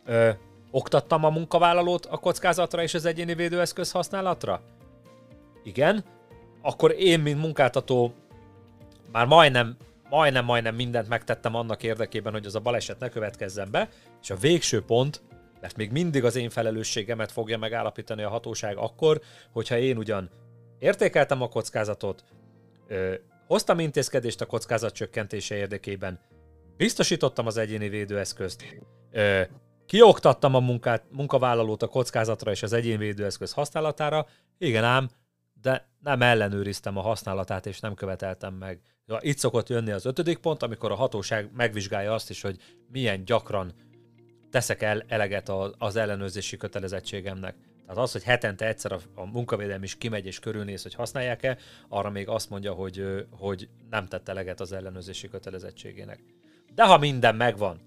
Ö, oktattam a munkavállalót a kockázatra és az egyéni védőeszköz használatra? Igen. Akkor én, mint munkáltató, már majdnem, majdnem, majdnem mindent megtettem annak érdekében, hogy az a baleset ne következzen be, és a végső pont, mert még mindig az én felelősségemet fogja megállapítani a hatóság akkor, hogyha én ugyan értékeltem a kockázatot, ö, hoztam intézkedést a kockázat csökkentése érdekében, biztosítottam az egyéni védőeszközt, ö, kioktattam a munkát, munkavállalót a kockázatra és az egyéni védőeszköz használatára, igen ám, de nem ellenőriztem a használatát és nem követeltem meg. Ja, itt szokott jönni az ötödik pont, amikor a hatóság megvizsgálja azt is, hogy milyen gyakran teszek el eleget az ellenőrzési kötelezettségemnek. Tehát az, hogy hetente egyszer a, munkavédelem is kimegy és körülnéz, hogy használják-e, arra még azt mondja, hogy, hogy nem tett eleget az ellenőrzési kötelezettségének. De ha minden megvan,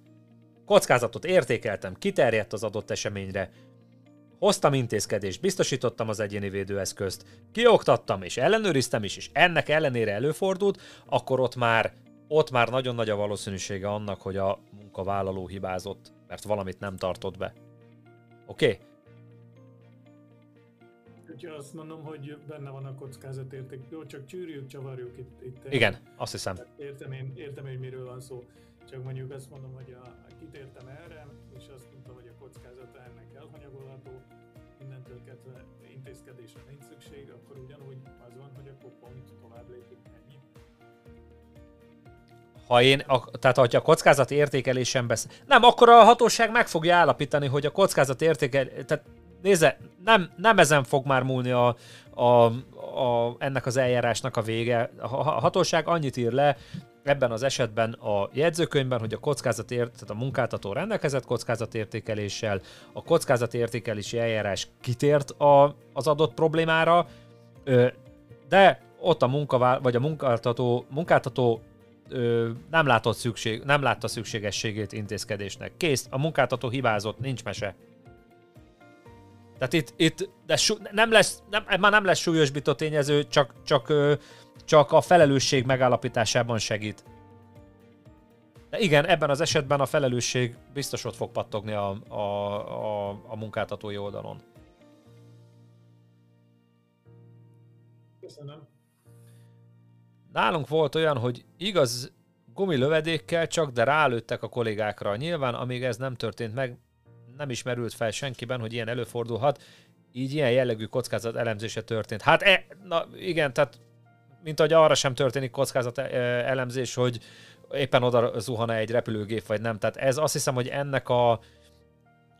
kockázatot értékeltem, kiterjedt az adott eseményre, hoztam intézkedést, biztosítottam az egyéni védőeszközt, kioktattam és ellenőriztem is, és ennek ellenére előfordult, akkor ott már, ott már nagyon nagy a valószínűsége annak, hogy a munkavállaló hibázott, mert valamit nem tartott be. Oké? Okay? Úgyhogy azt mondom, hogy benne van a kockázatérték. Jó, csak csűrjük, csavarjuk itt. itt Igen, azt hiszem. Értem én, értem én, miről van szó. Csak mondjuk azt mondom, hogy a, kitértem erre, és azt mondtam, hogy a kockázata ennek elhanyagolható, innentől kezdve intézkedésre nincs szükség, akkor ugyanúgy az van, hogy akkor pont tovább lépünk ennyi. Ha én, a, tehát ha a kockázat értékelésen beszél, nem, akkor a hatóság meg fogja állapítani, hogy a kockázat értékel, tehát nézze, nem, nem ezen fog már múlni a, a, a, ennek az eljárásnak a vége. A hatóság annyit ír le, ebben az esetben a jegyzőkönyvben, hogy a kockázatért, tehát a munkáltató rendelkezett kockázatértékeléssel, a kockázatértékelési eljárás kitért a, az adott problémára, de ott a munkavá, vagy a munkáltató, munkáltató nem látott szükség, nem látta szükségességét intézkedésnek. Kész, a munkáltató hibázott, nincs mese. Tehát itt, itt de su, nem lesz, nem, már nem lesz súlyosbító tényező, csak, csak, csak a felelősség megállapításában segít. De igen, ebben az esetben a felelősség biztos ott fog pattogni a, a, a, a munkáltatói oldalon. Köszönöm. Nálunk volt olyan, hogy igaz gumilövedékkel csak, de rálőttek a kollégákra. Nyilván, amíg ez nem történt meg, nem ismerült fel senkiben, hogy ilyen előfordulhat, így ilyen jellegű kockázat elemzése történt. Hát e, na igen, tehát mint ahogy arra sem történik kockázat e, elemzés, hogy éppen oda zuhan egy repülőgép, vagy nem. Tehát ez azt hiszem, hogy ennek a,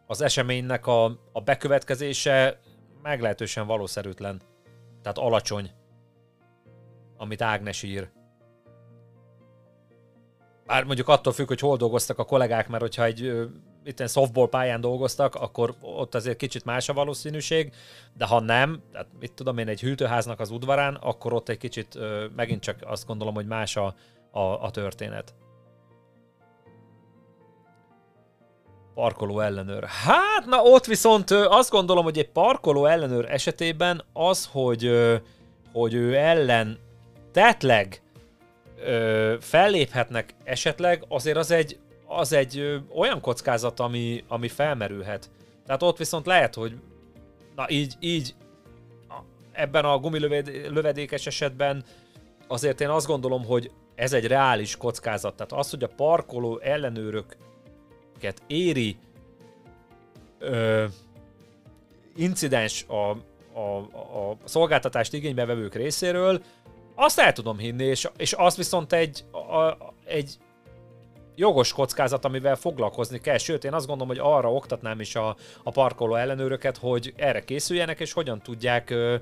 az eseménynek a, a bekövetkezése meglehetősen valószerűtlen. Tehát alacsony, amit Ágnes ír. Bár mondjuk attól függ, hogy hol dolgoztak a kollégák, mert hogyha egy itt softball pályán dolgoztak, akkor ott azért kicsit más a valószínűség, de ha nem, tehát mit tudom én, egy hűtőháznak az udvarán, akkor ott egy kicsit megint csak azt gondolom, hogy más a, a, a történet. Parkoló ellenőr. Hát, na ott viszont azt gondolom, hogy egy parkoló ellenőr esetében az, hogy, hogy ő ellen tetleg felléphetnek esetleg, azért az egy, az egy ö, olyan kockázat, ami, ami felmerülhet. Tehát ott viszont lehet, hogy na így, így ebben a gumilövedékes esetben azért én azt gondolom, hogy ez egy reális kockázat. Tehát az, hogy a parkoló ellenőröket éri ö, incidens a, a, a szolgáltatást igénybevevők részéről, azt el tudom hinni, és, és az viszont egy, a, egy jogos kockázat, amivel foglalkozni kell. Sőt, én azt gondolom, hogy arra oktatnám is a, a parkoló ellenőröket, hogy erre készüljenek, és hogyan tudják ö,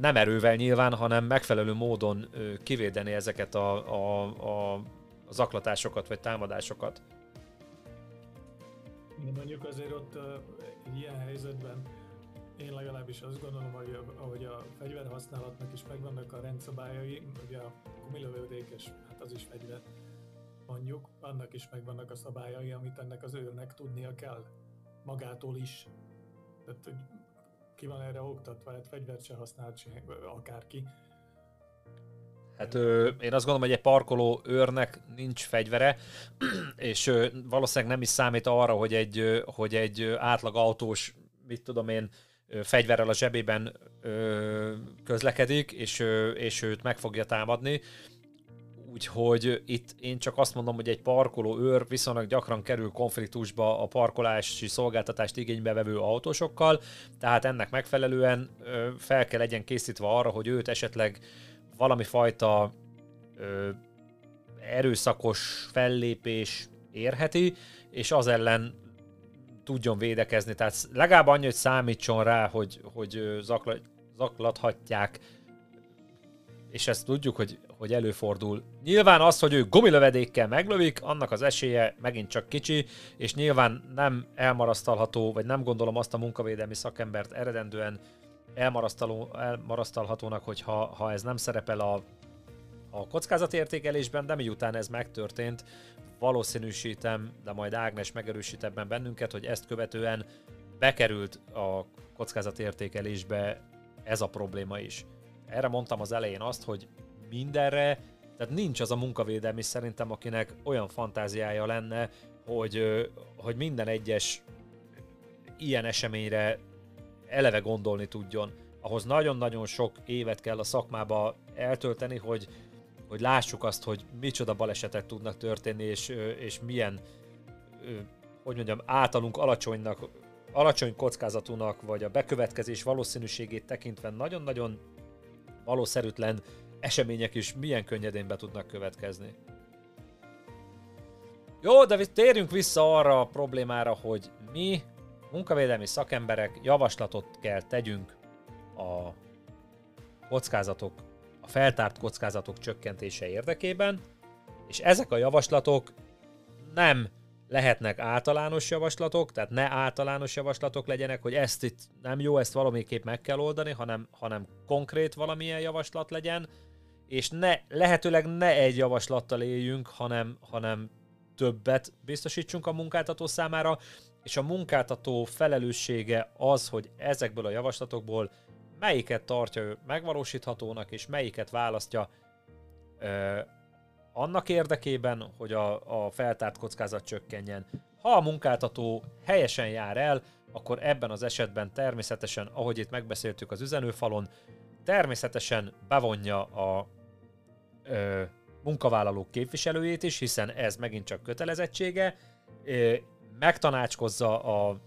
nem erővel nyilván, hanem megfelelő módon ö, kivédeni ezeket a, a, a zaklatásokat vagy támadásokat. Mondjuk azért ott uh, egy ilyen helyzetben én legalábbis azt gondolom, hogy a, hogy a fegyverhasználatnak is megvannak a rendszabályai, ugye a gumilövődékes, hát az is fegyver, mondjuk, annak is megvannak a szabályai, amit ennek az őrnek tudnia kell, magától is. Tehát, hogy ki van erre oktatva, hát fegyvert se használ akárki. Hát ö, én azt gondolom, hogy egy parkoló őrnek nincs fegyvere, és ö, valószínűleg nem is számít arra, hogy egy, ö, hogy egy átlag autós, mit tudom én, fegyverrel a zsebében közlekedik, és, és őt meg fogja támadni. Úgyhogy itt én csak azt mondom, hogy egy parkoló őr viszonylag gyakran kerül konfliktusba a parkolási szolgáltatást igénybe vevő autósokkal, tehát ennek megfelelően fel kell legyen készítve arra, hogy őt esetleg valami fajta ö, erőszakos fellépés érheti, és az ellen tudjon védekezni. Tehát legalább annyi, hogy számítson rá, hogy, hogy zakla, zaklathatják, és ezt tudjuk, hogy, hogy előfordul. Nyilván az, hogy ő gumilövedékkel meglövik, annak az esélye megint csak kicsi, és nyilván nem elmarasztalható, vagy nem gondolom azt a munkavédelmi szakembert eredendően elmarasztalhatónak, hogyha ha ez nem szerepel a, a kockázatértékelésben, de miután ez megtörtént, valószínűsítem, de majd Ágnes megerősít ebben bennünket, hogy ezt követően bekerült a kockázatértékelésbe ez a probléma is. Erre mondtam az elején azt, hogy mindenre, tehát nincs az a munkavédelmi szerintem, akinek olyan fantáziája lenne, hogy, hogy minden egyes ilyen eseményre eleve gondolni tudjon. Ahhoz nagyon-nagyon sok évet kell a szakmába eltölteni, hogy, hogy lássuk azt, hogy micsoda balesetek tudnak történni, és, és milyen, hogy mondjam, általunk alacsonynak, alacsony kockázatúnak, vagy a bekövetkezés valószínűségét tekintve nagyon-nagyon valószerűtlen események is milyen könnyedén be tudnak következni. Jó, de térjünk vissza arra a problémára, hogy mi, munkavédelmi szakemberek javaslatot kell tegyünk a kockázatok a feltárt kockázatok csökkentése érdekében, és ezek a javaslatok nem lehetnek általános javaslatok, tehát ne általános javaslatok legyenek, hogy ezt itt nem jó, ezt valamiképp meg kell oldani, hanem, hanem konkrét valamilyen javaslat legyen, és ne, lehetőleg ne egy javaslattal éljünk, hanem, hanem többet biztosítsunk a munkáltató számára, és a munkáltató felelőssége az, hogy ezekből a javaslatokból melyiket tartja ő megvalósíthatónak, és melyiket választja ö, annak érdekében, hogy a, a feltárt kockázat csökkenjen. Ha a munkáltató helyesen jár el, akkor ebben az esetben természetesen, ahogy itt megbeszéltük az üzenőfalon, természetesen bevonja a ö, munkavállalók képviselőjét is, hiszen ez megint csak kötelezettsége, ö, megtanácskozza a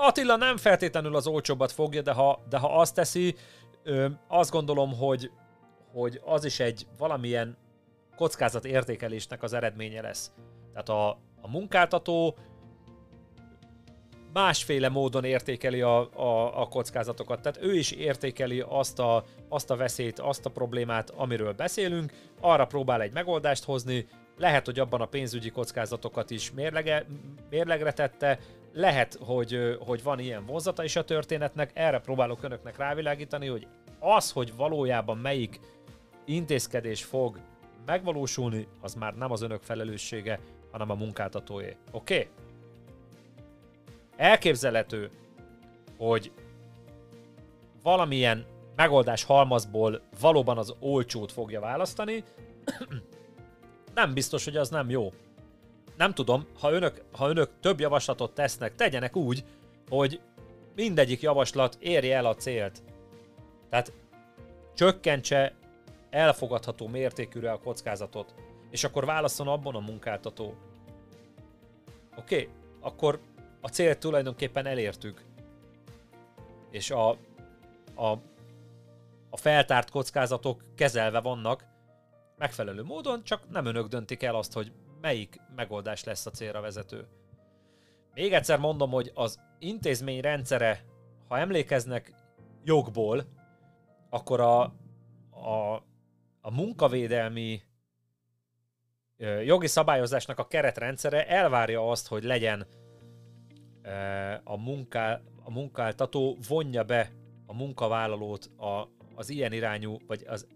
Attila nem feltétlenül az olcsóbbat fogja, de ha, de ha azt teszi, ö, azt gondolom, hogy, hogy az is egy valamilyen kockázat értékelésnek az eredménye lesz. Tehát a, a munkáltató másféle módon értékeli a, a, a kockázatokat. Tehát ő is értékeli azt a, azt a veszélyt, azt a problémát, amiről beszélünk, arra próbál egy megoldást hozni, lehet, hogy abban a pénzügyi kockázatokat is mérlege, mérlegre tette, lehet, hogy, hogy van ilyen vonzata is a történetnek, erre próbálok önöknek rávilágítani, hogy az, hogy valójában melyik intézkedés fog megvalósulni, az már nem az önök felelőssége, hanem a munkáltatóé. Oké? Okay? Elképzelhető, hogy valamilyen megoldás halmazból valóban az olcsót fogja választani, nem biztos, hogy az nem jó. Nem tudom, ha önök, ha önök több javaslatot tesznek, tegyenek úgy, hogy mindegyik javaslat érje el a célt. Tehát csökkentse elfogadható mértékűre a kockázatot, és akkor válaszol abban a munkáltató. Oké, okay, akkor a célt tulajdonképpen elértük. És a, a, a feltárt kockázatok kezelve vannak, megfelelő módon, csak nem önök döntik el azt, hogy melyik megoldás lesz a célra vezető. Még egyszer mondom, hogy az intézmény rendszere, ha emlékeznek jogból, akkor a, a, a munkavédelmi jogi szabályozásnak a keretrendszere elvárja azt, hogy legyen a, munká, a munkáltató vonja be a munkavállalót a, az ilyen irányú, vagy az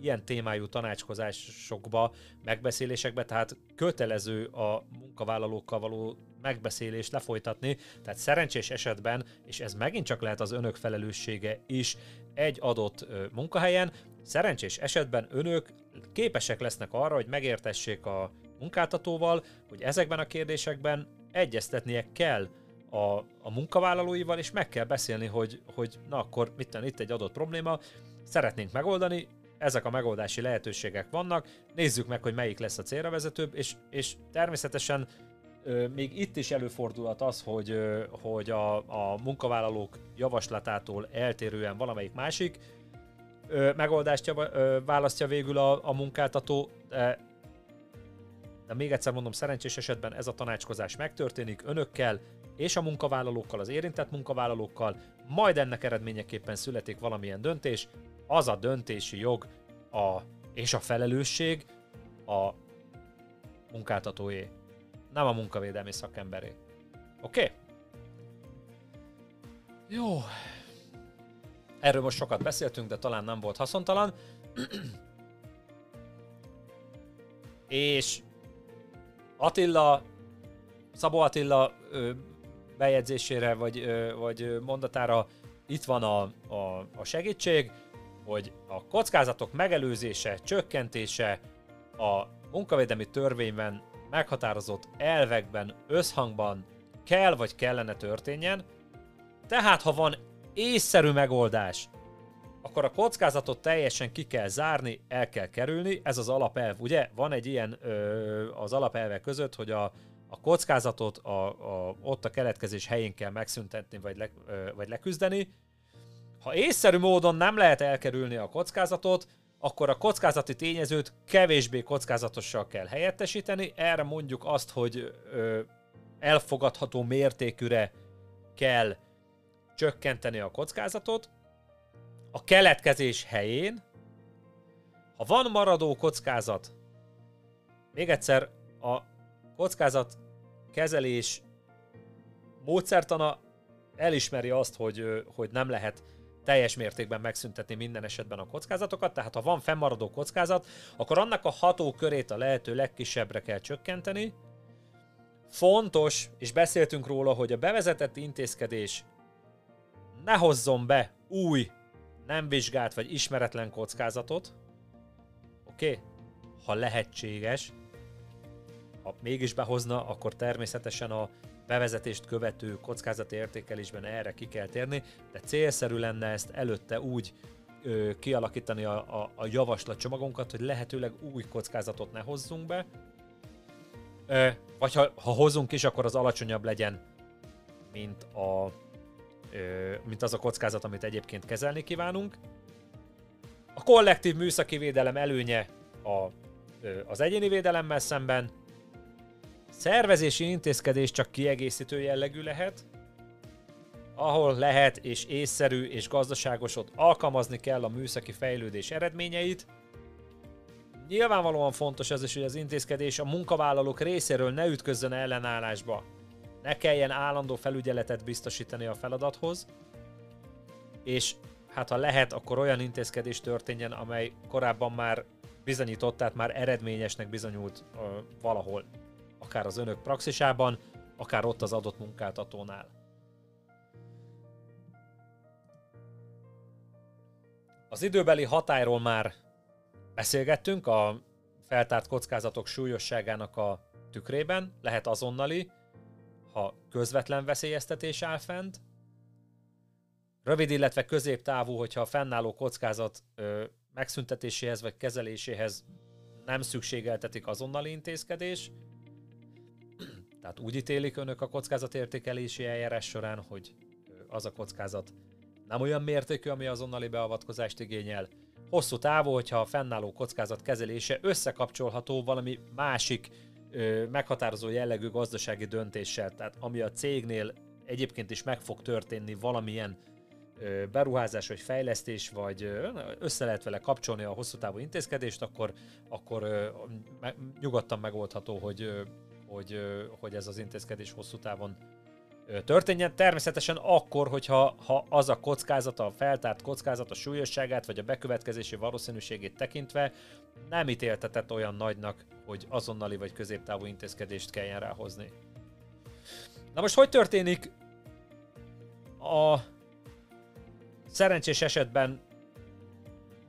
ilyen témájú tanácskozásokba, megbeszélésekbe, tehát kötelező a munkavállalókkal való megbeszélést lefolytatni, tehát szerencsés esetben, és ez megint csak lehet az önök felelőssége is egy adott munkahelyen, szerencsés esetben önök képesek lesznek arra, hogy megértessék a munkáltatóval, hogy ezekben a kérdésekben egyeztetnie kell a, a munkavállalóival, és meg kell beszélni, hogy, hogy na akkor mit itt egy adott probléma, szeretnénk megoldani, ezek a megoldási lehetőségek vannak, nézzük meg, hogy melyik lesz a célra vezetőbb, és, és természetesen ö, még itt is előfordulhat az, hogy, ö, hogy a, a munkavállalók javaslatától eltérően valamelyik másik ö, megoldást java, ö, választja végül a, a munkáltató, de, de még egyszer mondom, szerencsés esetben ez a tanácskozás megtörténik önökkel, és a munkavállalókkal, az érintett munkavállalókkal, majd ennek eredményeképpen születik valamilyen döntés, az a döntési jog a, és a felelősség a munkáltatóé, nem a munkavédelmi szakemberé. Oké? Okay? Jó. Erről most sokat beszéltünk, de talán nem volt haszontalan. és Attila, Szabó Attila ö, bejegyzésére vagy, ö, vagy mondatára itt van a, a, a segítség hogy a kockázatok megelőzése, csökkentése a munkavédelmi törvényben meghatározott elvekben, összhangban kell vagy kellene történjen, tehát ha van észszerű megoldás, akkor a kockázatot teljesen ki kell zárni, el kell kerülni, ez az alapelv, ugye? Van egy ilyen ö, az alapelvek között, hogy a, a kockázatot a, a, ott a keletkezés helyén kell megszüntetni, vagy, le, ö, vagy leküzdeni, ha észszerű módon nem lehet elkerülni a kockázatot, akkor a kockázati tényezőt kevésbé kockázatossal kell helyettesíteni. Erre mondjuk azt, hogy ö, elfogadható mértékűre kell csökkenteni a kockázatot. A keletkezés helyén, ha van maradó kockázat, még egyszer a kockázat kezelés módszertana elismeri azt, hogy, hogy nem lehet teljes mértékben megszüntetni minden esetben a kockázatokat, tehát ha van fennmaradó kockázat, akkor annak a hatókörét a lehető legkisebbre kell csökkenteni. Fontos, és beszéltünk róla, hogy a bevezetett intézkedés ne hozzon be új, nem vizsgált vagy ismeretlen kockázatot. Oké? Okay? Ha lehetséges, ha mégis behozna, akkor természetesen a bevezetést követő kockázati értékelésben erre ki kell térni, de célszerű lenne ezt előtte úgy ö, kialakítani a, a, a javaslatcsomagunkat, hogy lehetőleg új kockázatot ne hozzunk be, ö, vagy ha, ha hozunk is, akkor az alacsonyabb legyen, mint, a, ö, mint az a kockázat, amit egyébként kezelni kívánunk. A kollektív műszaki védelem előnye a, ö, az egyéni védelemmel szemben, Szervezési intézkedés csak kiegészítő jellegű lehet, ahol lehet és észszerű és gazdaságosot alkalmazni kell a műszaki fejlődés eredményeit. Nyilvánvalóan fontos az is, hogy az intézkedés a munkavállalók részéről ne ütközzön ellenállásba. Ne kelljen állandó felügyeletet biztosítani a feladathoz, és hát ha lehet, akkor olyan intézkedés történjen, amely korábban már bizonyított, tehát már eredményesnek bizonyult uh, valahol akár az önök praxisában, akár ott az adott munkáltatónál. Az időbeli hatályról már beszélgettünk a feltárt kockázatok súlyosságának a tükrében, lehet azonnali, ha közvetlen veszélyeztetés áll fent, rövid, illetve középtávú, hogyha a fennálló kockázat ö, megszüntetéséhez vagy kezeléséhez nem szükségeltetik azonnali intézkedés, tehát úgy ítélik önök a kockázatértékelési eljárás során, hogy az a kockázat nem olyan mértékű, ami azonnali beavatkozást igényel. Hosszú távú, hogyha a fennálló kockázat kezelése összekapcsolható valami másik ö, meghatározó jellegű gazdasági döntéssel, tehát ami a cégnél egyébként is meg fog történni valamilyen ö, beruházás vagy fejlesztés, vagy ö, össze lehet vele kapcsolni a hosszú távú intézkedést, akkor, akkor ö, me, nyugodtan megoldható, hogy hogy, hogy ez az intézkedés hosszú távon történjen. Természetesen akkor, hogyha ha az a kockázata, a feltárt kockázat, a súlyosságát, vagy a bekövetkezési valószínűségét tekintve nem ítéltetett olyan nagynak, hogy azonnali vagy középtávú intézkedést kelljen ráhozni. Na most hogy történik a szerencsés esetben,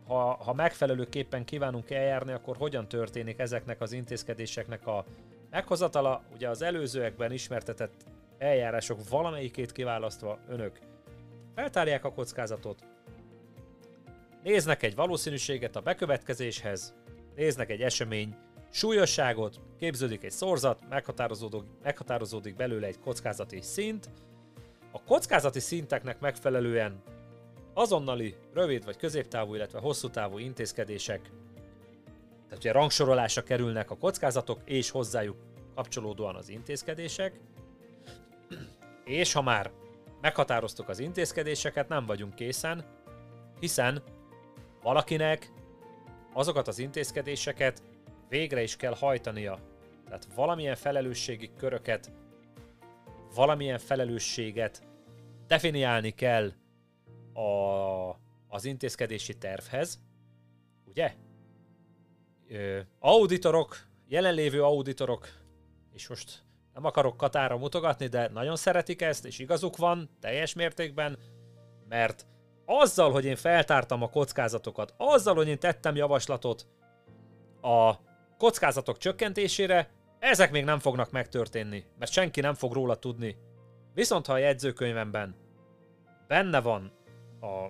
ha, ha megfelelőképpen kívánunk eljárni, akkor hogyan történik ezeknek az intézkedéseknek a meghozatala? Ugye az előzőekben ismertetett eljárások valamelyikét kiválasztva önök feltárják a kockázatot, néznek egy valószínűséget a bekövetkezéshez, néznek egy esemény súlyosságot, képződik egy szorzat, meghatározódik, meghatározódik belőle egy kockázati szint, a kockázati szinteknek megfelelően azonnali, rövid vagy középtávú, illetve hosszú távú intézkedések, tehát ugye rangsorolásra kerülnek a kockázatok, és hozzájuk kapcsolódóan az intézkedések, és ha már meghatároztuk az intézkedéseket, nem vagyunk készen, hiszen valakinek azokat az intézkedéseket végre is kell hajtania. Tehát valamilyen felelősségi köröket, valamilyen felelősséget definiálni kell a, az intézkedési tervhez, ugye? Auditorok, jelenlévő auditorok, és most nem akarok Katára mutogatni, de nagyon szeretik ezt, és igazuk van teljes mértékben, mert azzal, hogy én feltártam a kockázatokat, azzal, hogy én tettem javaslatot a kockázatok csökkentésére, ezek még nem fognak megtörténni, mert senki nem fog róla tudni. Viszont ha a jegyzőkönyvemben benne van a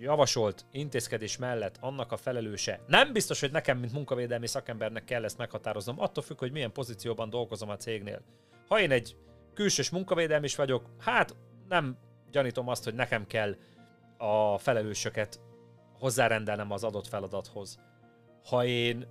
javasolt intézkedés mellett annak a felelőse. Nem biztos, hogy nekem, mint munkavédelmi szakembernek kell ezt meghatároznom, attól függ, hogy milyen pozícióban dolgozom a cégnél. Ha én egy külsős munkavédelmi is vagyok, hát nem gyanítom azt, hogy nekem kell a felelősöket hozzárendelnem az adott feladathoz. Ha én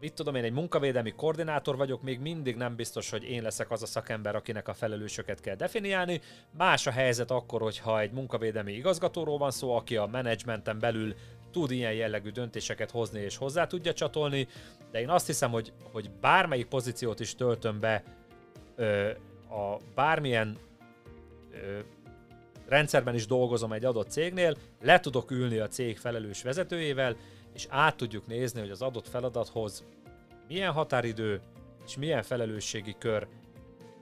mit tudom én, egy munkavédelmi koordinátor vagyok, még mindig nem biztos, hogy én leszek az a szakember, akinek a felelősöket kell definiálni. Más a helyzet akkor, hogyha egy munkavédelmi igazgatóról van szó, aki a menedzsmenten belül tud ilyen jellegű döntéseket hozni és hozzá tudja csatolni, de én azt hiszem, hogy, hogy bármelyik pozíciót is töltöm be ö, a bármilyen ö, rendszerben is dolgozom egy adott cégnél, le tudok ülni a cég felelős vezetőjével, és át tudjuk nézni, hogy az adott feladathoz milyen határidő és milyen felelősségi kör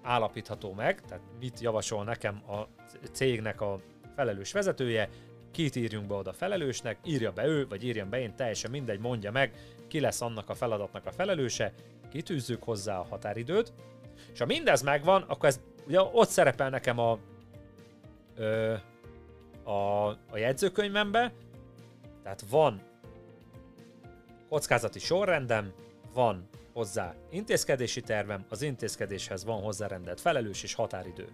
állapítható meg, tehát mit javasol nekem a cégnek a felelős vezetője, kit írjunk be oda felelősnek, írja be ő, vagy írjam be én, teljesen mindegy, mondja meg, ki lesz annak a feladatnak a felelőse, kitűzzük hozzá a határidőt, és ha mindez megvan, akkor ez ugye ott szerepel nekem a, ö, a, a jegyzőkönyvembe, tehát van kockázati sorrendem, van hozzá intézkedési tervem, az intézkedéshez van hozzárendelt felelős és határidő.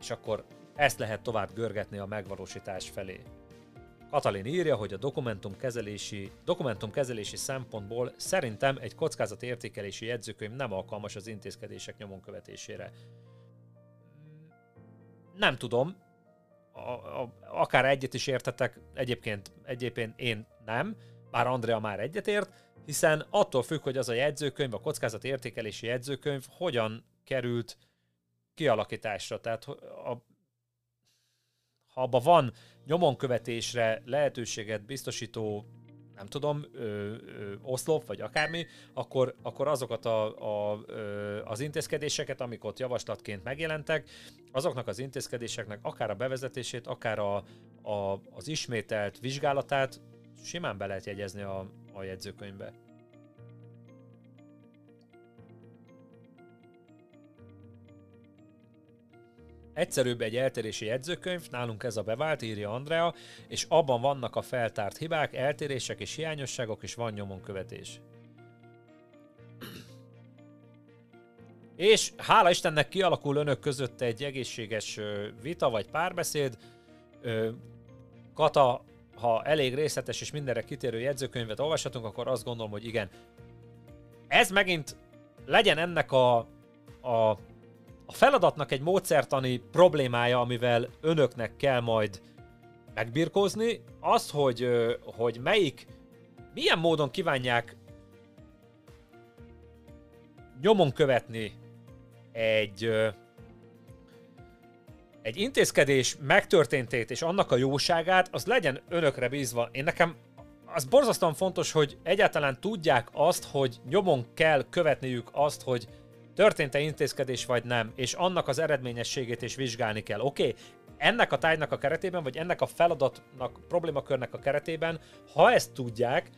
És akkor ezt lehet tovább görgetni a megvalósítás felé. Katalin írja, hogy a dokumentumkezelési, dokumentumkezelési szempontból szerintem egy kockázati értékelési jegyzőkönyv nem alkalmas az intézkedések nyomon követésére. Nem tudom, a, a, akár egyet is értetek, egyébként, egyébként én nem, bár Andrea már egyetért, hiszen attól függ, hogy az a jegyzőkönyv, a kockázati értékelési jegyzőkönyv hogyan került kialakításra. Tehát a, ha abban van nyomonkövetésre lehetőséget biztosító nem tudom, ö, ö, oszlop, vagy akármi, akkor, akkor azokat a, a, ö, az intézkedéseket, amik ott javaslatként megjelentek, azoknak az intézkedéseknek akár a bevezetését, akár a, a, az ismételt vizsgálatát simán be lehet jegyezni a, a jegyzőkönyvbe. Egyszerűbb egy eltérési jegyzőkönyv, nálunk ez a bevált, írja Andrea, és abban vannak a feltárt hibák, eltérések és hiányosságok, és van nyomon követés. És hála Istennek kialakul önök között egy egészséges vita vagy párbeszéd. Kata ha elég részletes és mindenre kitérő jegyzőkönyvet olvashatunk, akkor azt gondolom, hogy igen. Ez megint legyen ennek a, a, a feladatnak egy módszertani problémája, amivel önöknek kell majd megbirkózni, az, hogy, hogy melyik, milyen módon kívánják nyomon követni egy egy intézkedés megtörténtét és annak a jóságát, az legyen önökre bízva. Én nekem az borzasztóan fontos, hogy egyáltalán tudják azt, hogy nyomon kell követniük azt, hogy történt-e intézkedés vagy nem, és annak az eredményességét is vizsgálni kell. Oké, okay, ennek a tájnak a keretében, vagy ennek a feladatnak, problémakörnek a keretében, ha ezt tudják,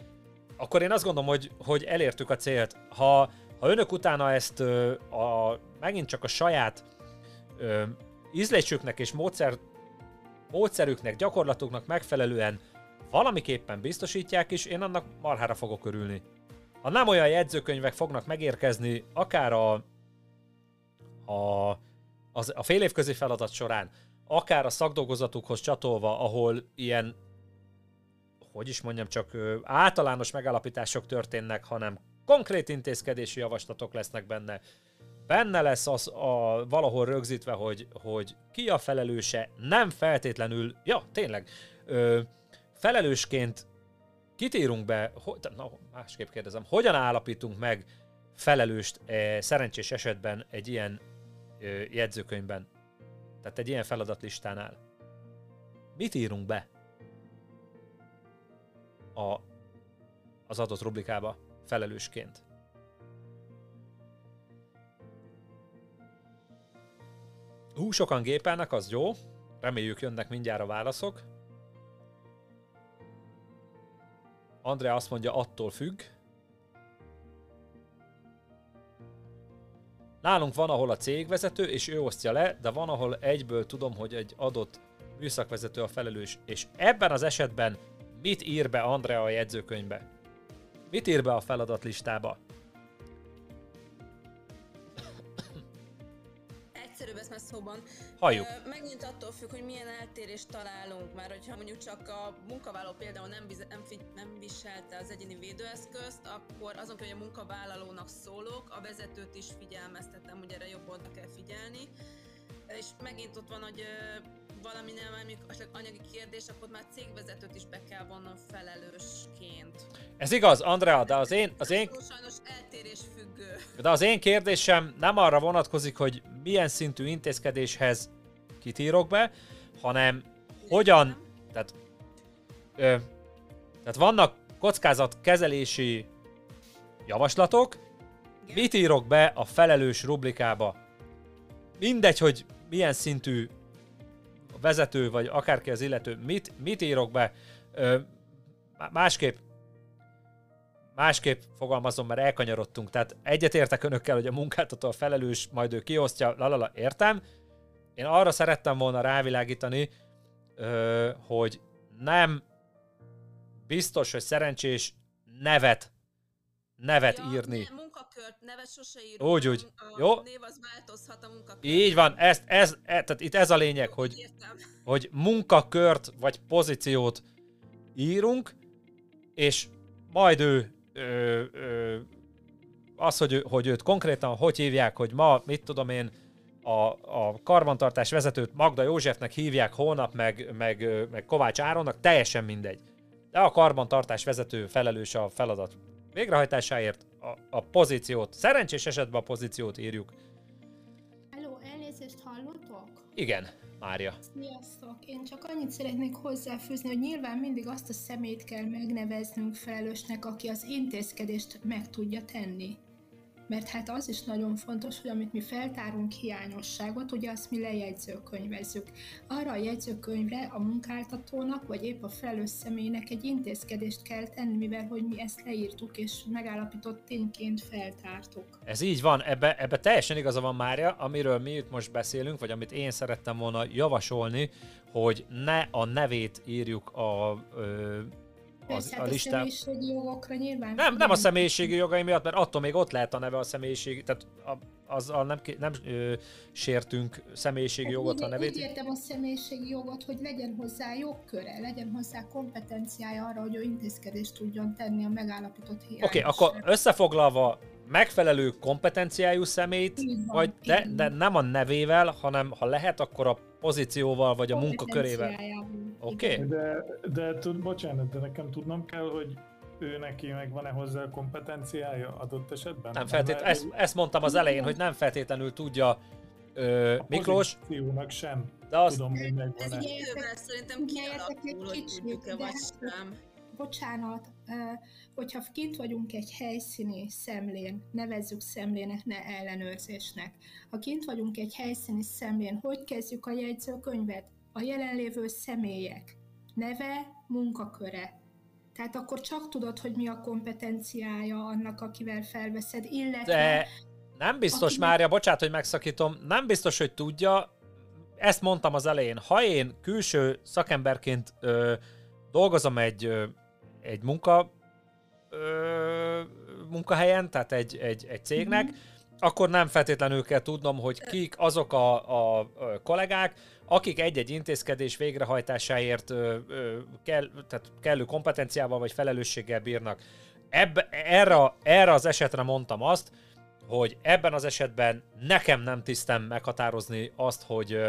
akkor én azt gondolom, hogy, hogy elértük a célt. Ha, ha önök utána ezt ö, a, megint csak a saját ízlésüknek és módszer, módszerüknek, gyakorlatuknak megfelelően valamiképpen biztosítják is, én annak marhára fogok örülni. Ha nem olyan jegyzőkönyvek fognak megérkezni, akár a, a, az, a fél évközi feladat során, akár a szakdolgozatukhoz csatolva, ahol ilyen, hogy is mondjam, csak általános megállapítások történnek, hanem konkrét intézkedési javaslatok lesznek benne. Benne lesz az a, valahol rögzítve, hogy, hogy ki a felelőse, nem feltétlenül, ja, tényleg, ö, felelősként kit írunk be, ho, na, másképp kérdezem, hogyan állapítunk meg felelőst e, szerencsés esetben egy ilyen e, jegyzőkönyvben? Tehát egy ilyen feladatlistánál. Mit írunk be a, az adott rubrikába felelősként? Hú, sokan gépelnek, az jó. Reméljük jönnek mindjárt a válaszok. Andrea azt mondja, attól függ. Nálunk van, ahol a cégvezető, és ő osztja le, de van, ahol egyből tudom, hogy egy adott műszakvezető a felelős. És ebben az esetben mit ír be Andrea a jegyzőkönyvbe? Mit ír be a feladatlistába? Szóban. Halljuk. Megint attól függ, hogy milyen eltérést találunk, mert hogyha mondjuk csak a munkavállaló például nem, bize, nem, nem viselte az egyéni védőeszközt, akkor azon, hogy a munkavállalónak szólok, a vezetőt is figyelmeztetem, hogy erre jobb oda kell figyelni. És megint ott van, hogy valami nem mondjuk anyagi kérdés, akkor már cégvezetőt is be kell vonnom felelősként. Ez igaz, Andrea, de az én... Az én... Sajnos eltérés függő. De az én kérdésem nem arra vonatkozik, hogy milyen szintű intézkedéshez kitírok be, hanem hogyan... Tehát, ö, tehát vannak kockázatkezelési javaslatok, mit írok be a felelős rublikába. Mindegy, hogy milyen szintű vezető, vagy akárki az illető, mit, mit írok be, ö, másképp másképp fogalmazom, mert elkanyarodtunk. Tehát egyetértek önökkel, hogy a munkáltató a felelős, majd ő kiosztja, lalala, értem. Én arra szerettem volna rávilágítani, hogy nem biztos, hogy szerencsés nevet nevet ja, írni. Ne, munkakört, nevet sose írunk. Úgy, úgy. A Jó? név az változhat a munkakört. Így van, ez, ez, ez, tehát itt ez a lényeg, hogy, hogy munkakört vagy pozíciót írunk, és majd ő, ö, ö, az, hogy, hogy őt konkrétan hogy hívják, hogy ma, mit tudom én, a, a karbantartás vezetőt Magda Józsefnek hívják, holnap meg, meg, meg Kovács Áronnak, teljesen mindegy. De a karbantartás vezető felelős a feladat végrehajtásáért a, a pozíciót, szerencsés esetben a pozíciót írjuk. Hello, elnézést hallotok? Igen, Mária. Sziasztok! Én csak annyit szeretnék hozzáfűzni, hogy nyilván mindig azt a szemét kell megneveznünk felelősnek, aki az intézkedést meg tudja tenni mert hát az is nagyon fontos, hogy amit mi feltárunk hiányosságot, ugye azt mi lejegyzőkönyvezzük. Arra a jegyzőkönyvre a munkáltatónak, vagy épp a felelős személynek egy intézkedést kell tenni, mivel hogy mi ezt leírtuk és megállapított tényként feltártuk. Ez így van, ebbe, ebbe teljesen igaza van Mária, amiről mi itt most beszélünk, vagy amit én szerettem volna javasolni, hogy ne a nevét írjuk a ö, az, hát a listán. a személyiségi jogokra nyilván. Nem, nem a személyiségi jogai miatt, mert attól még ott lehet a neve a személyiség, tehát a, azzal nem, nem ö, sértünk személyiségi hát jogot, a nevét. Úgy értem a személyiségi jogot, hogy legyen hozzá jogköre, legyen hozzá kompetenciája arra, hogy ő intézkedést tudjon tenni a megállapított hiányosság. Oké, okay, akkor összefoglalva megfelelő kompetenciájú szemét, van, vagy de, de nem a nevével, hanem ha lehet, akkor a pozícióval, vagy a munkakörével. Oké? Okay? De, de tud, bocsánat, de nekem tudnom kell, hogy ő neki meg van-e hozzá a kompetenciája adott esetben? Nem feltétlenül, ezt, ezt mondtam az elején, hogy nem feltétlenül tudja Ö, A Miklós, pozíciónak sem de azt, tudom, hogy Ez megvan-e. idővel szerintem kialakul, hogy kicsit, tudjuk-e de vagy sem. bocsánat, hogyha kint vagyunk egy helyszíni szemlén, nevezzük szemlének, ne ellenőrzésnek. Ha kint vagyunk egy helyszíni szemlén, hogy kezdjük a jegyzőkönyvet? A jelenlévő személyek neve, munkaköre. Tehát akkor csak tudod, hogy mi a kompetenciája annak, akivel felveszed, illetve de nem biztos, Aki- Mária, bocsánat, hogy megszakítom, nem biztos, hogy tudja, ezt mondtam az elején, ha én külső szakemberként ö, dolgozom egy, ö, egy munka ö, munkahelyen, tehát egy, egy, egy cégnek, Mhm. akkor nem feltétlenül kell tudnom, hogy kik azok a, a, a kollégák, akik egy-egy intézkedés végrehajtásáért ö, ö, kell, tehát kellő kompetenciával vagy felelősséggel bírnak. Ebbe, erre, erre az esetre mondtam azt, hogy ebben az esetben nekem nem tisztem meghatározni azt, hogy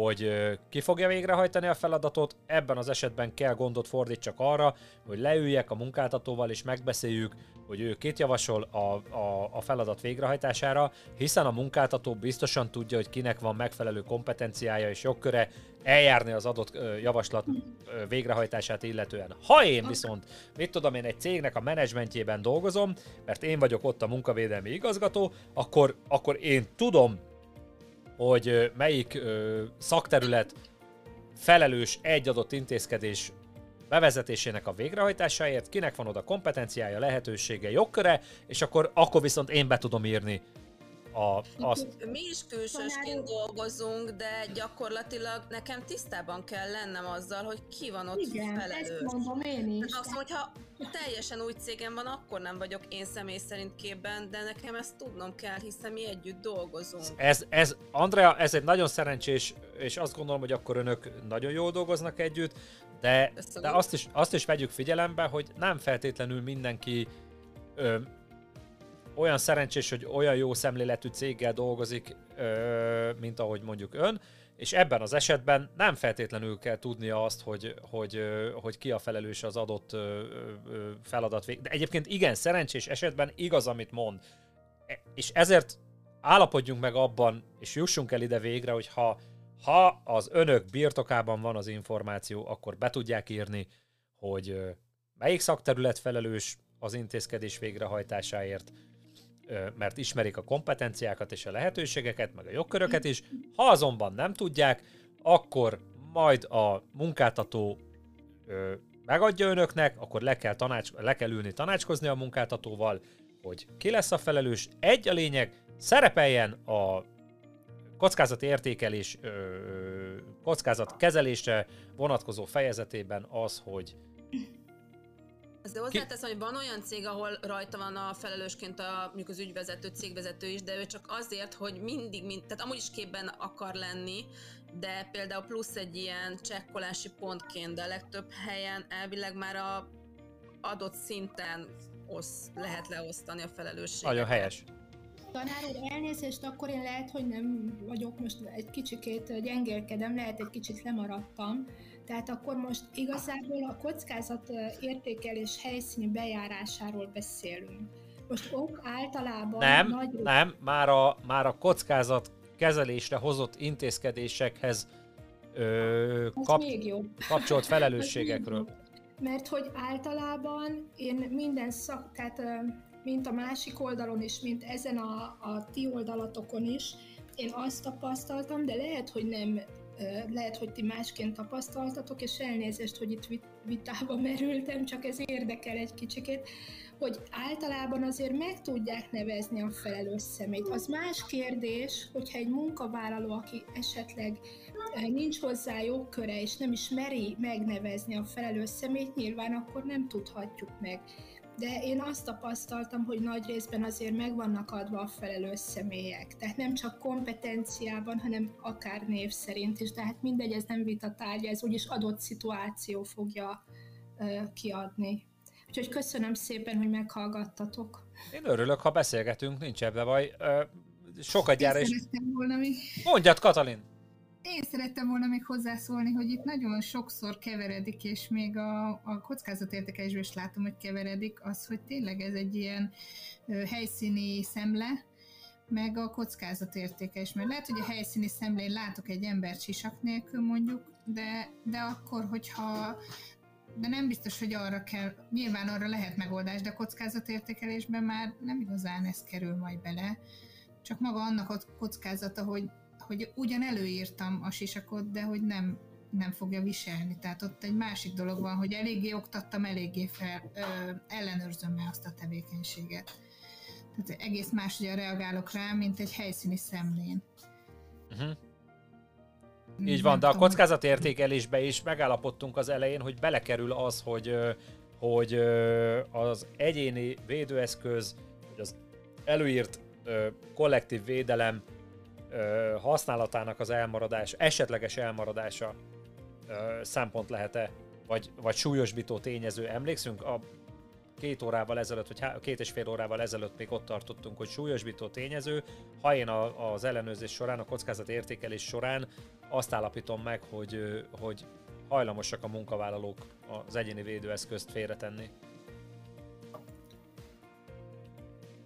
hogy ki fogja végrehajtani a feladatot, ebben az esetben kell gondot fordítsak arra, hogy leüljek a munkáltatóval és megbeszéljük, hogy ő kit javasol a, a, a feladat végrehajtására, hiszen a munkáltató biztosan tudja, hogy kinek van megfelelő kompetenciája és jogköre eljárni az adott javaslat végrehajtását illetően. Ha én viszont, mit tudom én, egy cégnek a menedzsmentjében dolgozom, mert én vagyok ott a munkavédelmi igazgató, akkor, akkor én tudom, hogy melyik szakterület felelős egy adott intézkedés bevezetésének a végrehajtásáért, kinek van oda kompetenciája, lehetősége, jogköre, és akkor, akkor viszont én be tudom írni a, azt. Mi is külsősként dolgozunk, de gyakorlatilag nekem tisztában kell lennem azzal, hogy ki van ott igen, felelős. ezt mondom én is. Tehát azt, hogyha teljesen új cégem van, akkor nem vagyok én személy szerint képben, de nekem ezt tudnom kell, hiszen mi együtt dolgozunk. Ez, ez, Andrea, ez egy nagyon szerencsés, és azt gondolom, hogy akkor önök nagyon jól dolgoznak együtt, de, de azt, is, azt is vegyük figyelembe, hogy nem feltétlenül mindenki ö, olyan szerencsés, hogy olyan jó szemléletű céggel dolgozik, ö, mint ahogy mondjuk ön, és ebben az esetben nem feltétlenül kell tudnia azt, hogy, hogy, hogy ki a felelős az adott feladat vég. De egyébként igen, szerencsés esetben igaz, amit mond. E- És ezért állapodjunk meg abban, és jussunk el ide végre, hogy ha, ha az önök birtokában van az információ, akkor be tudják írni, hogy melyik szakterület felelős az intézkedés végrehajtásáért, mert ismerik a kompetenciákat és a lehetőségeket, meg a jogköröket is. Ha azonban nem tudják, akkor majd a munkáltató megadja önöknek, akkor le kell, tanács, le kell ülni tanácskozni a munkáltatóval, hogy ki lesz a felelős. Egy a lényeg, szerepeljen a kockázati értékelés, kockázat kezelésre vonatkozó fejezetében az, hogy De hozzáteszem, hogy van olyan cég, ahol rajta van a felelősként a, mondjuk az ügyvezető, cégvezető is, de ő csak azért, hogy mindig, mind, tehát amúgy is képben akar lenni, de például plusz egy ilyen csekkolási pontként, de a legtöbb helyen elvileg már a adott szinten osz, lehet leosztani a felelősséget. nagyon helyes. Tanár úr, elnézést, akkor én lehet, hogy nem vagyok most egy kicsikét gyengélkedem, lehet egy kicsit lemaradtam. Tehát akkor most igazából a kockázat értékelés helyszíni bejárásáról beszélünk. Most ott általában Nem, nagy nem, már a, már a kockázat kezelésre hozott intézkedésekhez ö, kap, kapcsolt felelősségekről. Mert hogy általában én minden szak, tehát mint a másik oldalon is, mint ezen a, a ti oldalatokon is, én azt tapasztaltam, de lehet, hogy nem, lehet, hogy ti másként tapasztaltatok, és elnézést, hogy itt vit- vitába merültem, csak ez érdekel egy kicsikét, hogy általában azért meg tudják nevezni a felelős szemét. Az más kérdés, hogyha egy munkavállaló, aki esetleg nincs hozzá jogköre, és nem is meri megnevezni a felelős szemét, nyilván akkor nem tudhatjuk meg. De én azt tapasztaltam, hogy nagy részben azért meg vannak adva a felelős személyek. Tehát nem csak kompetenciában, hanem akár név szerint is. De hát mindegy, ez nem vita tárgya, ez úgyis adott szituáció fogja ö, kiadni. Úgyhogy köszönöm szépen, hogy meghallgattatok. Én örülök, ha beszélgetünk, nincs ebbe baj. Ö, sokat gyára is. volna még, Mondjad, Katalin! Én szerettem volna még hozzászólni, hogy itt nagyon sokszor keveredik, és még a, a kockázatértékelésben is látom, hogy keveredik, az, hogy tényleg ez egy ilyen ö, helyszíni szemle, meg a kockázatértékelés. Mert lehet, hogy a helyszíni szemlén látok egy embert sisak nélkül mondjuk, de, de akkor, hogyha de nem biztos, hogy arra kell, nyilván arra lehet megoldás, de a kockázatértékelésben már nem igazán ez kerül majd bele. Csak maga annak a kockázata, hogy, hogy ugyan előírtam a sisakot, de hogy nem, nem fogja viselni. Tehát ott egy másik dolog van, hogy eléggé oktattam, eléggé fel, ö, ellenőrzöm -e azt a tevékenységet. Tehát egész máshogy reagálok rá, mint egy helyszíni szemlén. Uh-huh. Így van, de a kockázatértékelésbe is megállapodtunk az elején, hogy belekerül az, hogy, hogy az egyéni védőeszköz, hogy az előírt kollektív védelem használatának az elmaradás, esetleges elmaradása szempont lehet-e, vagy, vagy súlyosbító tényező. Emlékszünk, a két órával ezelőtt, vagy két és fél órával ezelőtt még ott tartottunk, hogy súlyosbító tényező. Ha én a, az ellenőrzés során, a kockázat értékelés során azt állapítom meg, hogy, hogy hajlamosak a munkavállalók az egyéni védőeszközt félretenni.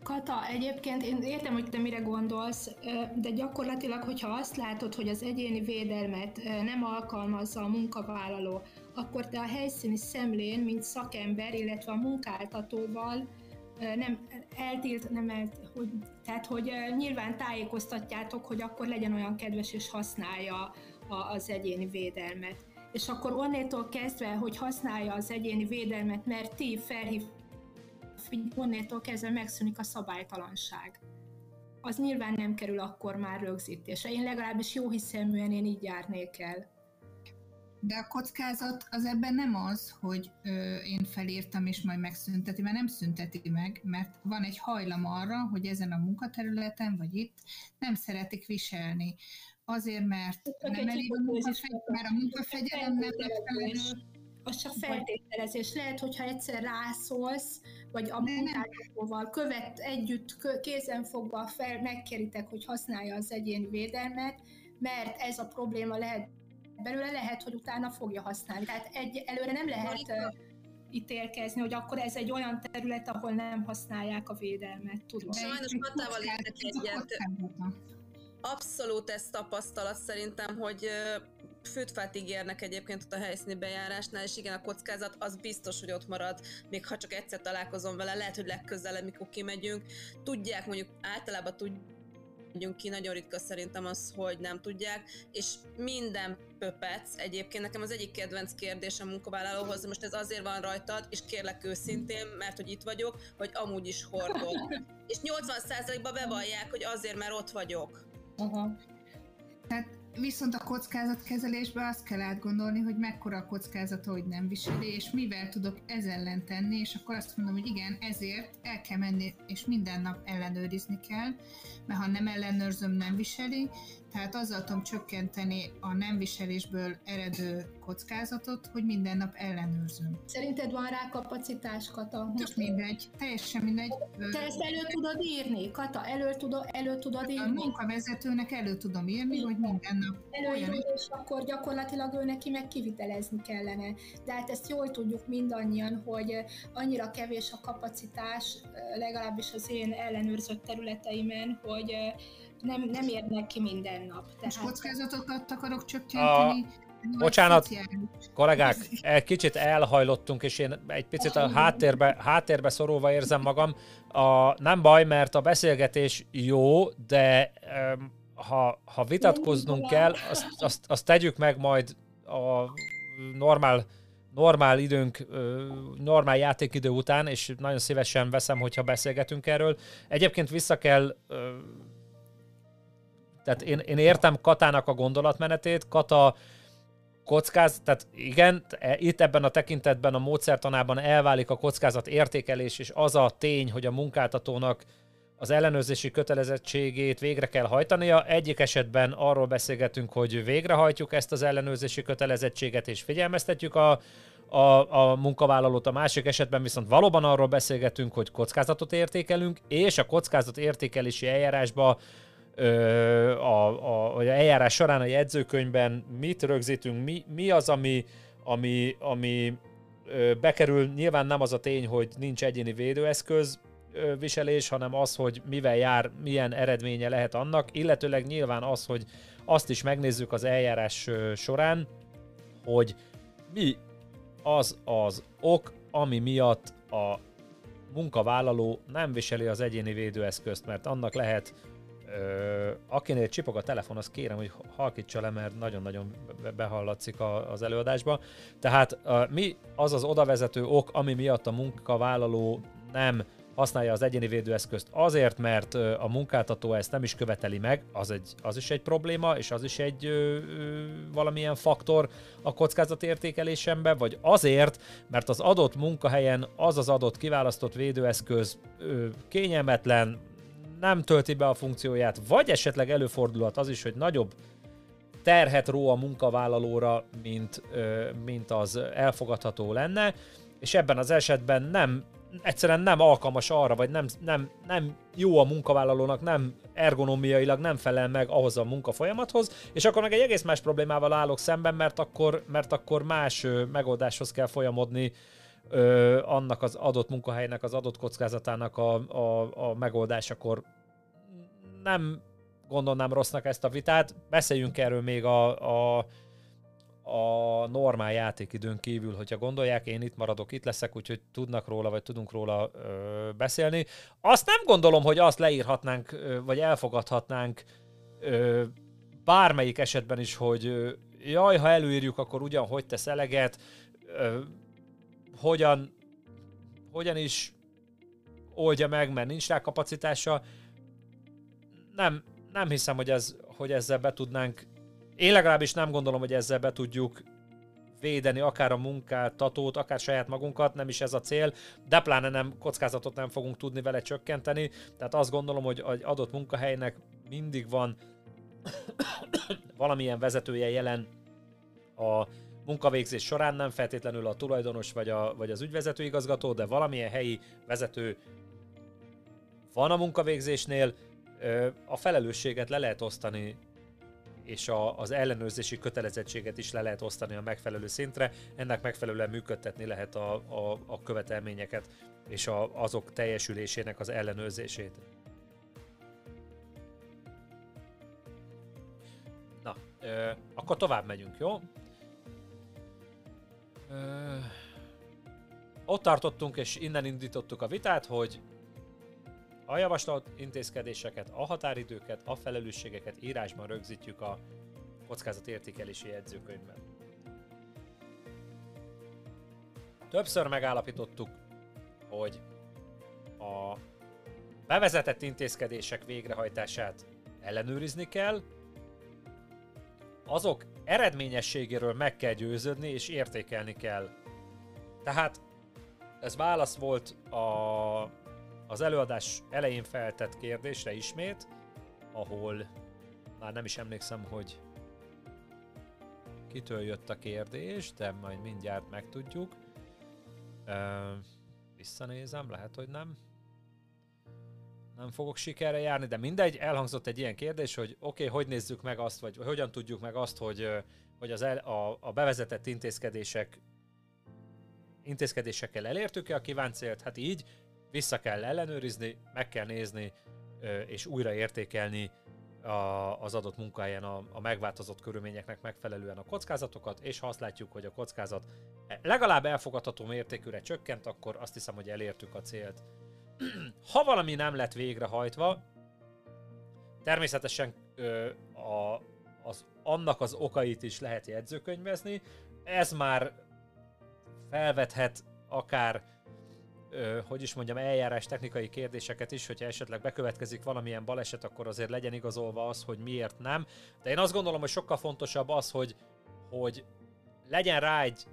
Kata, egyébként én értem, hogy te mire gondolsz, de gyakorlatilag, hogyha azt látod, hogy az egyéni védelmet nem alkalmazza a munkavállaló, akkor te a helyszíni szemlén, mint szakember, illetve a munkáltatóval nem eltilt, nem el, hogy, tehát hogy nyilván tájékoztatjátok, hogy akkor legyen olyan kedves és használja a, az egyéni védelmet. És akkor onnétól kezdve, hogy használja az egyéni védelmet, mert ti felhív, onnétól kezdve megszűnik a szabálytalanság. Az nyilván nem kerül akkor már rögzítésre. Én legalábbis jó hiszeműen én így járnék el. De a kockázat az ebben nem az, hogy ö, én felírtam és majd megszünteti, mert nem szünteti meg, mert van egy hajlam arra, hogy ezen a munkaterületen vagy itt nem szeretik viselni. Azért, mert nem elég a munkafegyelem, mert a munkafegyelem nem megfelelő. Az csak feltételezés. Lehet, hogyha egyszer rászólsz, vagy a munkáltatóval követ együtt kézen fogva fel, megkéritek, hogy használja az egyéni védelmet, mert ez a probléma lehet belőle lehet, hogy utána fogja használni. Tehát egy, előre nem lehet ítélkezni, hogy akkor ez egy olyan terület, ahol nem használják a védelmet. Tudom. Sajnos Matával értek egyet. Abszolút ez tapasztalat szerintem, hogy főtfát ígérnek egyébként ott a helyszíni bejárásnál, és igen, a kockázat az biztos, hogy ott marad, még ha csak egyszer találkozom vele, lehet, hogy legközelebb, mikor kimegyünk. Tudják, mondjuk általában tudják, mondjunk ki, nagyon ritka szerintem az, hogy nem tudják, és minden pöpec, egyébként nekem az egyik kedvenc kérdésem munkavállalóhoz, most ez azért van rajtad, és kérlek őszintén, mert hogy itt vagyok, hogy amúgy is hordok. és 80%-ban bevallják, hogy azért, mert ott vagyok. Aha. Tehát Viszont a kockázatkezelésben azt kell átgondolni, hogy mekkora a kockázat, hogy nem viseli, és mivel tudok ez ellen tenni, és akkor azt mondom, hogy igen, ezért el kell menni, és minden nap ellenőrizni kell, mert ha nem ellenőrzöm, nem viseli, tehát azzal tudom csökkenteni a nem viselésből eredő kockázatot, hogy minden nap ellenőrzöm. Szerinted van rá kapacitás, Kata? Most mindegy, teljesen mindegy. Te ezt elő tudod írni, Kata? Elő tudod, elő tudod írni? A munkavezetőnek elő tudom írni, hogy minden nap Előírod, és akkor gyakorlatilag ő neki meg kivitelezni kellene. De hát ezt jól tudjuk mindannyian, hogy annyira kevés a kapacitás, legalábbis az én ellenőrzött területeimen, hogy nem, nem érnek ki minden nap. Tehát... Most kockázatokat akarok csökkenteni. A... Bocsánat, kollégák, egy kicsit elhajlottunk, és én egy picit a háttérbe, háttérbe szorulva érzem magam. A, nem baj, mert a beszélgetés jó, de ha, ha vitatkoznunk kell, azt, azt, azt tegyük meg majd a normál, normál időnk, normál játékidő után, és nagyon szívesen veszem, hogyha beszélgetünk erről. Egyébként vissza kell tehát én, én értem Katának a gondolatmenetét, Kata kockáz, tehát igen, e, itt ebben a tekintetben a módszertanában elválik a kockázat értékelés, és az a tény, hogy a munkáltatónak az ellenőrzési kötelezettségét végre kell hajtania. Egyik esetben arról beszélgetünk, hogy végrehajtjuk ezt az ellenőrzési kötelezettséget, és figyelmeztetjük a, a, a munkavállalót, a másik esetben viszont valóban arról beszélgetünk, hogy kockázatot értékelünk, és a kockázat értékelési eljárásba a, a, a eljárás során a jegyzőkönyvben mit rögzítünk, mi, mi az, ami, ami, ami bekerül, nyilván nem az a tény, hogy nincs egyéni védőeszköz, viselés, hanem az, hogy mivel jár, milyen eredménye lehet annak, illetőleg nyilván az, hogy azt is megnézzük az eljárás során, hogy mi az az ok, ami miatt a munkavállaló nem viseli az egyéni védőeszközt, mert annak lehet Ö, akinél csipog a telefon, azt kérem, hogy halkítsa le, mert nagyon-nagyon be- behallatszik a, az előadásba. Tehát ö, mi az az odavezető ok, ami miatt a munkavállaló nem használja az egyéni védőeszközt azért, mert a munkáltató ezt nem is követeli meg, az, egy, az is egy probléma, és az is egy ö, ö, valamilyen faktor a kockázatértékelésemben, vagy azért, mert az adott munkahelyen az az adott kiválasztott védőeszköz ö, kényelmetlen, nem tölti be a funkcióját, vagy esetleg előfordulhat az is, hogy nagyobb terhet ró a munkavállalóra, mint, mint az elfogadható lenne, és ebben az esetben nem egyszerűen nem alkalmas arra, vagy nem, nem, nem jó a munkavállalónak, nem ergonomiailag nem felel meg ahhoz a munkafolyamathoz, és akkor meg egy egész más problémával állok szemben, mert akkor, mert akkor más megoldáshoz kell folyamodni, ö, annak az adott munkahelynek, az adott kockázatának a, a, a megoldásakor. Nem gondolnám rossznak ezt a vitát, beszéljünk erről még a, a, a normál játékidőn kívül, hogyha gondolják, én itt maradok, itt leszek, úgyhogy tudnak róla, vagy tudunk róla ö, beszélni. Azt nem gondolom, hogy azt leírhatnánk, ö, vagy elfogadhatnánk ö, bármelyik esetben is, hogy ö, jaj, ha előírjuk, akkor ugyan hogy tesz eleget, ö, hogyan, hogyan is oldja meg, mert nincs rá kapacitása. Nem, nem hiszem, hogy, ez, hogy ezzel be tudnánk, én legalábbis nem gondolom, hogy ezzel be tudjuk védeni akár a munkáltatót, akár saját magunkat, nem is ez a cél, de pláne nem kockázatot nem fogunk tudni vele csökkenteni, tehát azt gondolom, hogy egy adott munkahelynek mindig van valamilyen vezetője jelen a munkavégzés során, nem feltétlenül a tulajdonos vagy, a, vagy az ügyvezető igazgató, de valamilyen helyi vezető van a munkavégzésnél, a felelősséget le lehet osztani és a, az ellenőrzési kötelezettséget is le lehet osztani a megfelelő szintre, ennek megfelelően működtetni lehet a, a, a követelményeket és a, azok teljesülésének az ellenőrzését. Na, akkor tovább megyünk, jó? Ö, ott tartottunk, és innen indítottuk a vitát, hogy a javasolt intézkedéseket, a határidőket, a felelősségeket írásban rögzítjük a kockázatértékelési jegyzőkönyvben. Többször megállapítottuk, hogy a bevezetett intézkedések végrehajtását ellenőrizni kell, azok eredményességéről meg kell győződni és értékelni kell. Tehát ez válasz volt a, az előadás elején feltett kérdésre ismét, ahol már nem is emlékszem, hogy kitől jött a kérdés, de majd mindjárt megtudjuk. Ö, visszanézem, lehet, hogy nem. Nem fogok sikerre járni, de mindegy, elhangzott egy ilyen kérdés, hogy oké, okay, hogy nézzük meg azt, vagy hogyan tudjuk meg azt, hogy, hogy az el, a, a bevezetett intézkedések intézkedésekkel elértük-e a kívánt célt? Hát így, vissza kell ellenőrizni, meg kell nézni, és újra értékelni a, az adott munkahelyen a, a megváltozott körülményeknek megfelelően a kockázatokat, és ha azt látjuk, hogy a kockázat legalább elfogadható mértékűre csökkent, akkor azt hiszem, hogy elértük a célt. ha valami nem lett végrehajtva, természetesen ö, a, az, annak az okait is lehet jegyzőkönyvezni, ez már felvethet akár ö, hogy is mondjam, eljárás technikai kérdéseket is, hogyha esetleg bekövetkezik valamilyen baleset, akkor azért legyen igazolva az, hogy miért nem. De én azt gondolom, hogy sokkal fontosabb az, hogy, hogy legyen rá egy,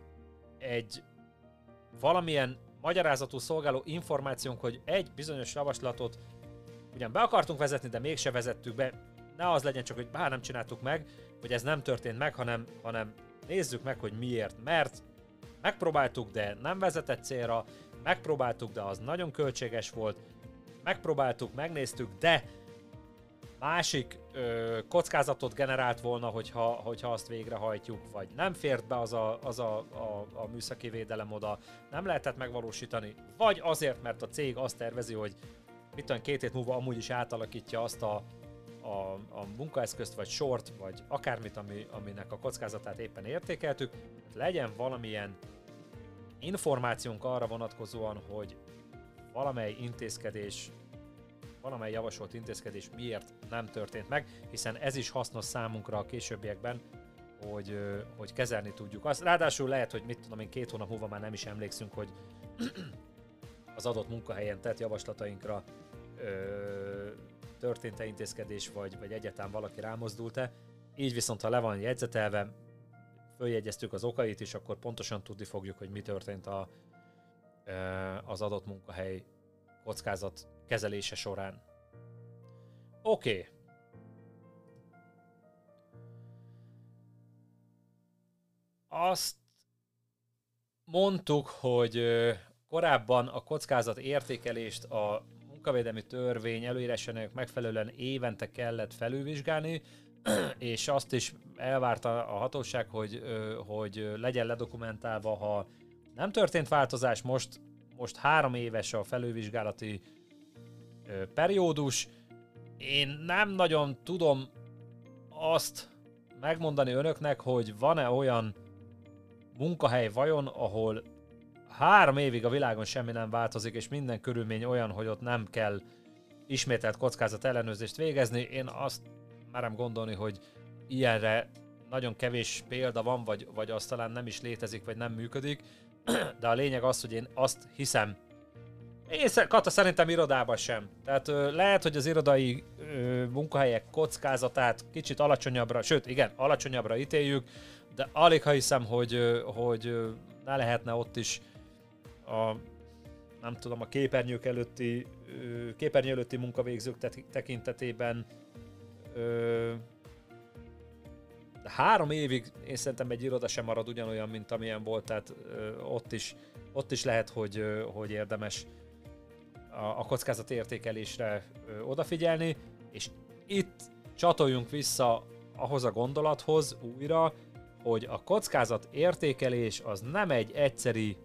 egy valamilyen magyarázatú szolgáló információnk, hogy egy bizonyos javaslatot ugyan be akartunk vezetni, de mégse vezettük be. Ne az legyen csak, hogy bár nem csináltuk meg, hogy ez nem történt meg, hanem, hanem nézzük meg, hogy miért. Mert megpróbáltuk, de nem vezetett célra, megpróbáltuk, de az nagyon költséges volt, megpróbáltuk, megnéztük, de másik ö, kockázatot generált volna, hogyha, hogyha azt végrehajtjuk, vagy nem fért be az, a, az a, a, a műszaki védelem oda, nem lehetett megvalósítani, vagy azért, mert a cég azt tervezi, hogy mit tudom, két hét múlva amúgy is átalakítja azt a, a, a munkaeszközt, vagy sort, vagy akármit, ami, aminek a kockázatát éppen értékeltük, legyen valamilyen információnk arra vonatkozóan, hogy valamely intézkedés, valamely javasolt intézkedés miért nem történt meg, hiszen ez is hasznos számunkra a későbbiekben, hogy, hogy kezelni tudjuk. Azt, ráadásul lehet, hogy mit tudom én, két hónap múlva már nem is emlékszünk, hogy az adott munkahelyen tett javaslatainkra ö, történt-e intézkedés, vagy, vagy egyáltalán valaki rámozdult-e. Így viszont, ha le van jegyzetelve, följegyeztük az okait is, akkor pontosan tudni fogjuk, hogy mi történt a, az adott munkahely kockázat kezelése során. Oké. Okay. Azt mondtuk, hogy korábban a kockázat értékelést a munkavédelmi törvény előírásának megfelelően évente kellett felülvizsgálni, és azt is elvárta a hatóság, hogy, hogy legyen ledokumentálva, ha nem történt változás, most, most három éves a felülvizsgálati periódus. Én nem nagyon tudom azt megmondani önöknek, hogy van-e olyan munkahely vajon, ahol három évig a világon semmi nem változik, és minden körülmény olyan, hogy ott nem kell ismételt kockázat ellenőrzést végezni. Én azt merem gondolni, hogy ilyenre nagyon kevés példa van, vagy, vagy az talán nem is létezik, vagy nem működik. De a lényeg az, hogy én azt hiszem, én Kata szerintem irodában sem. Tehát ö, lehet, hogy az irodai ö, munkahelyek kockázatát kicsit alacsonyabbra, sőt igen, alacsonyabbra ítéljük, de alig ha hiszem, hogy, ö, hogy ö, ne lehetne ott is a nem tudom, a képernyők előtti, ö, képernyő előtti munkavégzők tekintetében ö, három évig én szerintem egy iroda sem marad ugyanolyan, mint amilyen volt, tehát ö, ott, is, ott is lehet, hogy, ö, hogy érdemes a, a kockázat értékelésre odafigyelni, és itt csatoljunk vissza ahhoz a gondolathoz újra, hogy a kockázat értékelés az nem egy egyszeri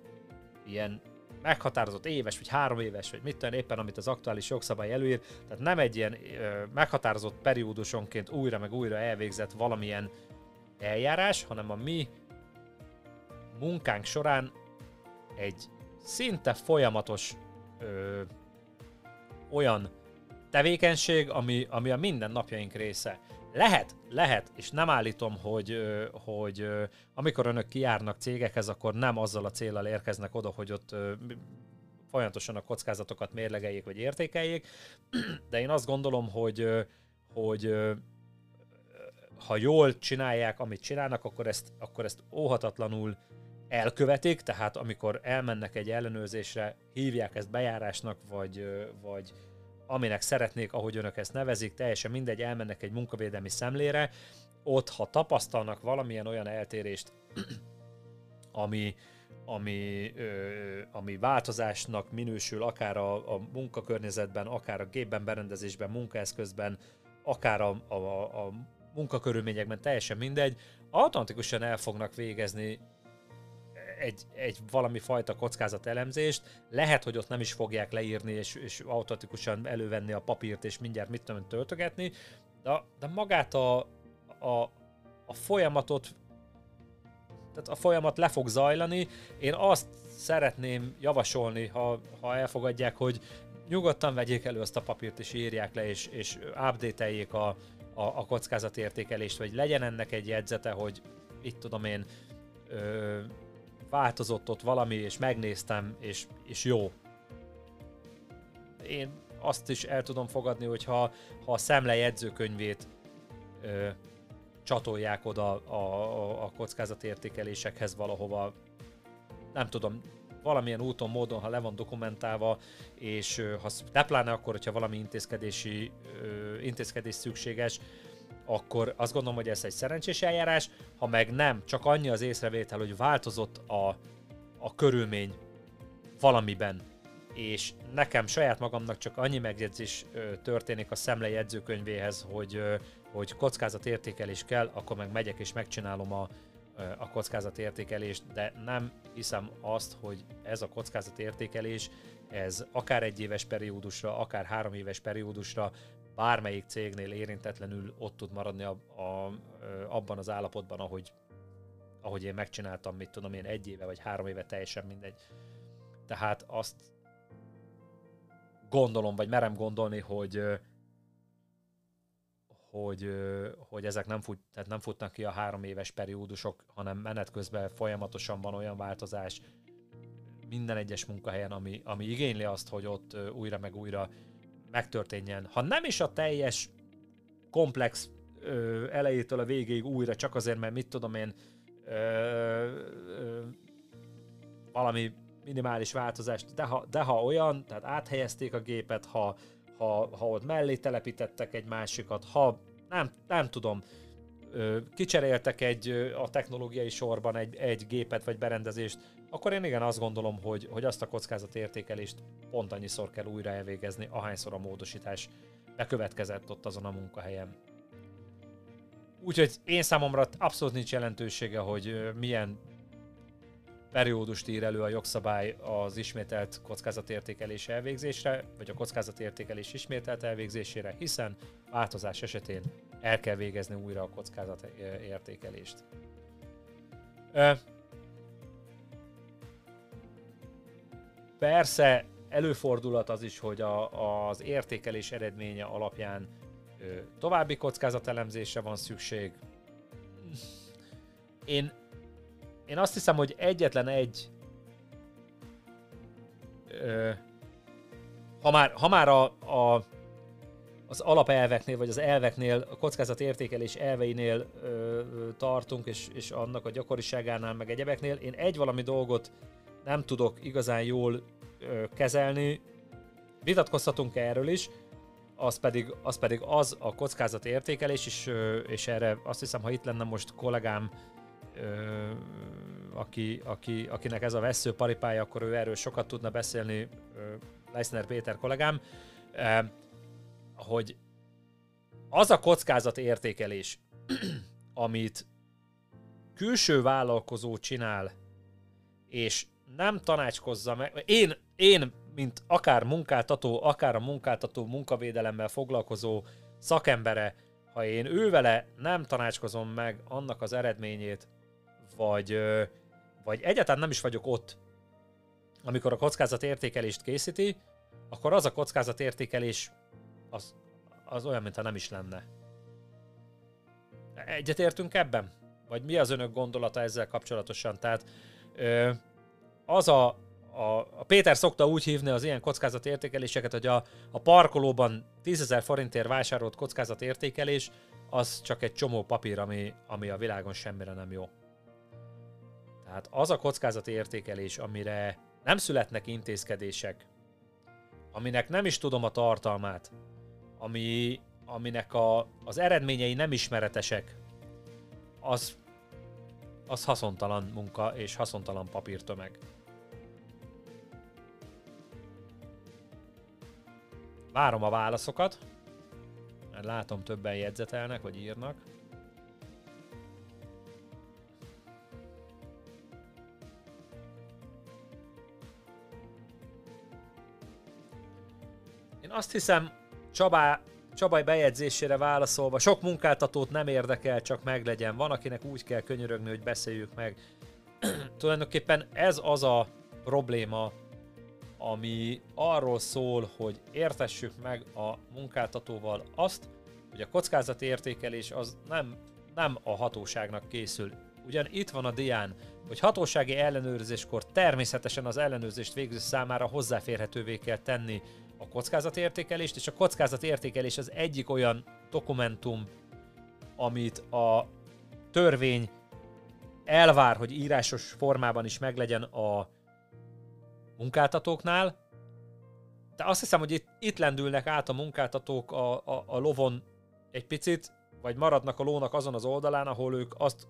ilyen meghatározott éves, vagy három éves, vagy mit tudom éppen, amit az aktuális jogszabály előír, tehát nem egy ilyen ö, meghatározott periódusonként újra meg újra elvégzett valamilyen eljárás, hanem a mi munkánk során egy szinte folyamatos ö, olyan tevékenység, ami, ami a minden napjaink része. Lehet, lehet, és nem állítom, hogy, hogy amikor önök kijárnak cégekhez, akkor nem azzal a célral érkeznek oda, hogy ott folyamatosan a kockázatokat mérlegeljék vagy értékeljék, de én azt gondolom, hogy, hogy ha jól csinálják, amit csinálnak, akkor ezt, akkor ezt óhatatlanul elkövetik, tehát amikor elmennek egy ellenőrzésre, hívják ezt bejárásnak, vagy, vagy aminek szeretnék, ahogy önök ezt nevezik, teljesen mindegy, elmennek egy munkavédelmi szemlére, ott, ha tapasztalnak valamilyen olyan eltérést, ami, ami, ö, ami változásnak minősül akár a, a munkakörnyezetben, akár a gépben, berendezésben, munkaeszközben, akár a, a, a munkakörülményekben, teljesen mindegy, automatikusan el fognak végezni egy, egy valami fajta kockázat elemzést, lehet, hogy ott nem is fogják leírni, és, és automatikusan elővenni a papírt, és mindjárt mit tudom töltögetni, de, de magát a, a, a folyamatot, tehát a folyamat le fog zajlani, én azt szeretném javasolni, ha, ha elfogadják, hogy nyugodtan vegyék elő azt a papírt, és írják le, és, és update a, a, a kockázatértékelést, vagy legyen ennek egy jegyzete, hogy itt tudom én, ö, változott ott valami, és megnéztem, és, és jó. Én azt is el tudom fogadni, hogy ha, ha a szemle jegyzőkönyvét ö, csatolják oda a, a, a kockázatértékelésekhez valahova, nem tudom, valamilyen úton, módon, ha le van dokumentálva, és ha de pláne akkor, hogyha valami intézkedési, ö, intézkedés szükséges, akkor azt gondolom, hogy ez egy szerencsés eljárás, ha meg nem, csak annyi az észrevétel, hogy változott a, a körülmény valamiben, és nekem saját magamnak csak annyi megjegyzés történik a szemle jegyzőkönyvéhez, hogy, ö, hogy kockázatértékelés kell, akkor meg megyek és megcsinálom a, a kockázatértékelést, de nem hiszem azt, hogy ez a kockázatértékelés, ez akár egy éves periódusra, akár három éves periódusra bármelyik cégnél érintetlenül ott tud maradni a, a, abban az állapotban, ahogy, ahogy én megcsináltam, mit tudom én, egy éve vagy három éve, teljesen mindegy. Tehát azt gondolom, vagy merem gondolni, hogy hogy, hogy ezek nem, fut, tehát nem futnak ki a három éves periódusok, hanem menet közben folyamatosan van olyan változás minden egyes munkahelyen, ami, ami igényli azt, hogy ott újra meg újra megtörténjen. Ha nem is a teljes komplex ö, elejétől a végéig újra, csak azért, mert mit tudom én, ö, ö, valami minimális változást, de ha, de ha olyan, tehát áthelyezték a gépet, ha, ha, ha ott mellé telepítettek egy másikat, ha nem, nem tudom, kicseréltek egy a technológiai sorban egy, egy gépet vagy berendezést, akkor én igen azt gondolom, hogy, hogy azt a kockázatértékelést pont annyiszor kell újra elvégezni, ahányszor a módosítás bekövetkezett ott azon a munkahelyen. Úgyhogy én számomra abszolút nincs jelentősége, hogy milyen periódust ír elő a jogszabály az ismételt kockázatértékelés elvégzésre, vagy a kockázatértékelés ismételt elvégzésére, hiszen változás esetén el kell végezni újra a kockázatértékelést. Persze előfordulhat az is, hogy a, az értékelés eredménye alapján ö, további kockázatelemzésre van szükség. Én, én azt hiszem, hogy egyetlen egy ö, ha már, ha már a, a, az alapelveknél, vagy az elveknél, a kockázatértékelés elveinél ö, ö, tartunk, és, és annak a gyakoriságánál, meg egyebeknél, én egy valami dolgot nem tudok igazán jól ö, kezelni. Vitatkozhatunk erről is, az pedig az, pedig az a kockázati értékelés, és, ö, és erre azt hiszem, ha itt lenne most kollégám, ö, aki, aki, akinek ez a vesző paripája, akkor ő erről sokat tudna beszélni, Leisner Péter kollégám, hogy az a kockázat értékelés, amit külső vállalkozó csinál, és nem tanácskozza meg. Én, én, mint akár munkáltató, akár a munkáltató munkavédelemmel foglalkozó szakembere, ha én ővele nem tanácskozom meg annak az eredményét, vagy, vagy egyáltalán nem is vagyok ott, amikor a kockázatértékelést készíti, akkor az a kockázatértékelés az, az olyan, mintha nem is lenne. Egyetértünk ebben? Vagy mi az önök gondolata ezzel kapcsolatosan? Tehát ö, az a, a, a Péter szokta úgy hívni az ilyen kockázatértékeléseket, hogy a, a parkolóban 10.000 forintért vásárolt kockázatértékelés, az csak egy csomó papír, ami, ami a világon semmire nem jó. Tehát az a kockázati értékelés, amire nem születnek intézkedések, aminek nem is tudom a tartalmát, ami, aminek a, az eredményei nem ismeretesek, az, az haszontalan munka és haszontalan papírtömeg. Várom a válaszokat, mert látom többen jegyzetelnek, vagy írnak. Én azt hiszem, Csabá, Csabai bejegyzésére válaszolva, sok munkáltatót nem érdekel, csak meglegyen. Van, akinek úgy kell könyörögni, hogy beszéljük meg. Tulajdonképpen ez az a probléma, ami arról szól, hogy értessük meg a munkáltatóval azt, hogy a kockázati értékelés az nem, nem a hatóságnak készül. Ugyan itt van a dián, hogy hatósági ellenőrzéskor természetesen az ellenőrzést végző számára hozzáférhetővé kell tenni a kockázatértékelést, és a kockázatértékelés az egyik olyan dokumentum, amit a törvény elvár, hogy írásos formában is meglegyen a munkáltatóknál, de azt hiszem, hogy itt, itt lendülnek át a munkáltatók a, a, a lovon egy picit, vagy maradnak a lónak azon az oldalán, ahol ők azt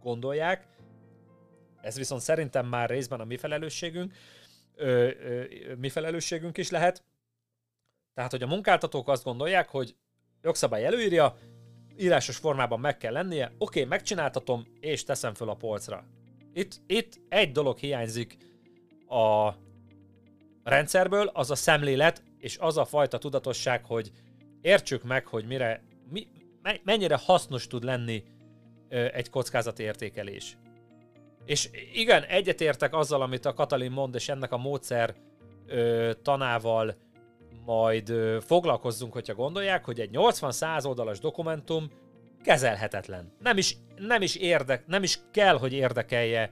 gondolják. Ez viszont szerintem már részben a mi felelősségünk. ö, ö, mi felelősségünk is lehet. Tehát, hogy a munkáltatók azt gondolják, hogy jogszabály előírja, írásos formában meg kell lennie, oké, okay, megcsináltatom, és teszem föl a polcra. Itt, itt egy dolog hiányzik a rendszerből, az a szemlélet, és az a fajta tudatosság, hogy értsük meg, hogy mire, mi, mennyire hasznos tud lenni egy kockázati értékelés. És igen, egyetértek azzal, amit a Katalin mond, és ennek a módszer ö, tanával majd ö, foglalkozzunk, hogyha gondolják, hogy egy 80-100 oldalas dokumentum kezelhetetlen. Nem is, nem is érdek, nem is kell, hogy érdekelje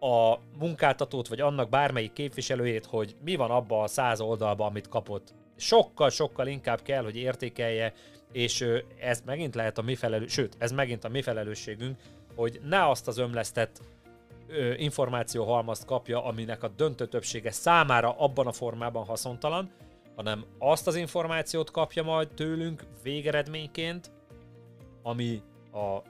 a munkáltatót, vagy annak bármelyik képviselőjét, hogy mi van abba a száz oldalba, amit kapott. Sokkal-sokkal inkább kell, hogy értékelje, és ez megint lehet a mi felelős, sőt, ez megint a mi felelősségünk, hogy ne azt az ömlesztett információhalmazt kapja, aminek a döntő többsége számára abban a formában haszontalan, hanem azt az információt kapja majd tőlünk végeredményként, ami a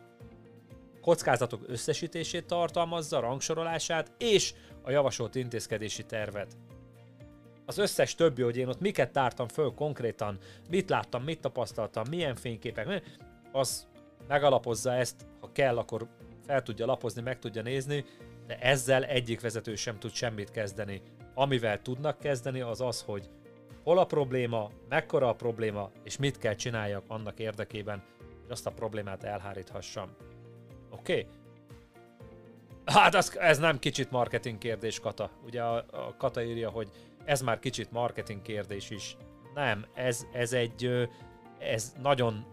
kockázatok összesítését tartalmazza, rangsorolását és a javasolt intézkedési tervet. Az összes többi, hogy én ott miket tártam föl konkrétan, mit láttam, mit tapasztaltam, milyen fényképek, az megalapozza ezt, ha kell, akkor fel tudja lapozni, meg tudja nézni, de ezzel egyik vezető sem tud semmit kezdeni. Amivel tudnak kezdeni, az az, hogy hol a probléma, mekkora a probléma, és mit kell csináljak annak érdekében, hogy azt a problémát elháríthassam. Oké? Okay? Hát az, ez nem kicsit marketing kérdés, Kata. Ugye a, a Kata írja, hogy ez már kicsit marketing kérdés is. Nem, ez, ez egy, ez nagyon,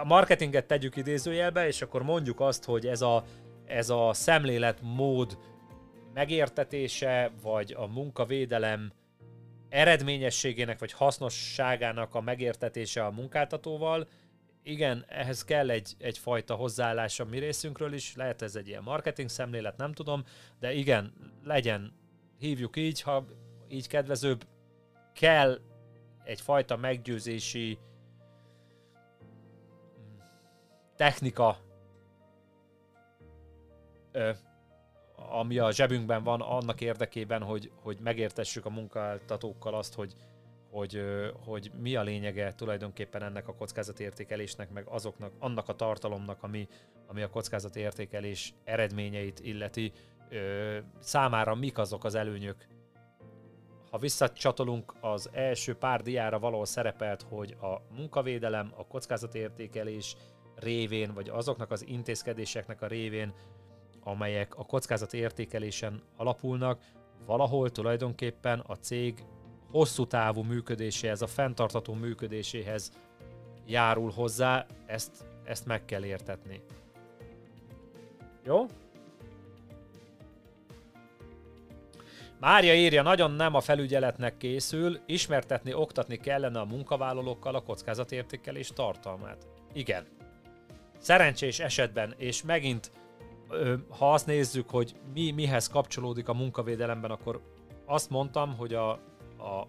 a marketinget tegyük idézőjelbe, és akkor mondjuk azt, hogy ez a, ez a szemléletmód megértetése, vagy a munkavédelem eredményességének, vagy hasznosságának a megértetése a munkáltatóval, igen, ehhez kell egy, egyfajta hozzáállás a mi részünkről is, lehet ez egy ilyen marketing szemlélet, nem tudom, de igen, legyen, hívjuk így, ha így kedvezőbb, kell egyfajta meggyőzési technika, ö, ami a zsebünkben van, annak érdekében, hogy, hogy megértessük a munkáltatókkal azt, hogy, hogy, hogy mi a lényege tulajdonképpen ennek a kockázatértékelésnek, meg azoknak, annak a tartalomnak, ami, ami a kockázatértékelés eredményeit illeti, számára mik azok az előnyök. Ha visszacsatolunk az első pár diára valahol szerepelt, hogy a munkavédelem, a kockázatértékelés révén, vagy azoknak az intézkedéseknek a révén, amelyek a kockázatértékelésen alapulnak, valahol tulajdonképpen a cég hosszú távú működéséhez, a fenntartató működéséhez járul hozzá, ezt, ezt meg kell értetni. Jó? Mária írja, nagyon nem a felügyeletnek készül, ismertetni, oktatni kellene a munkavállalókkal a kockázatértékelés tartalmát. Igen. Szerencsés esetben, és megint, ha azt nézzük, hogy mi mihez kapcsolódik a munkavédelemben, akkor azt mondtam, hogy a a,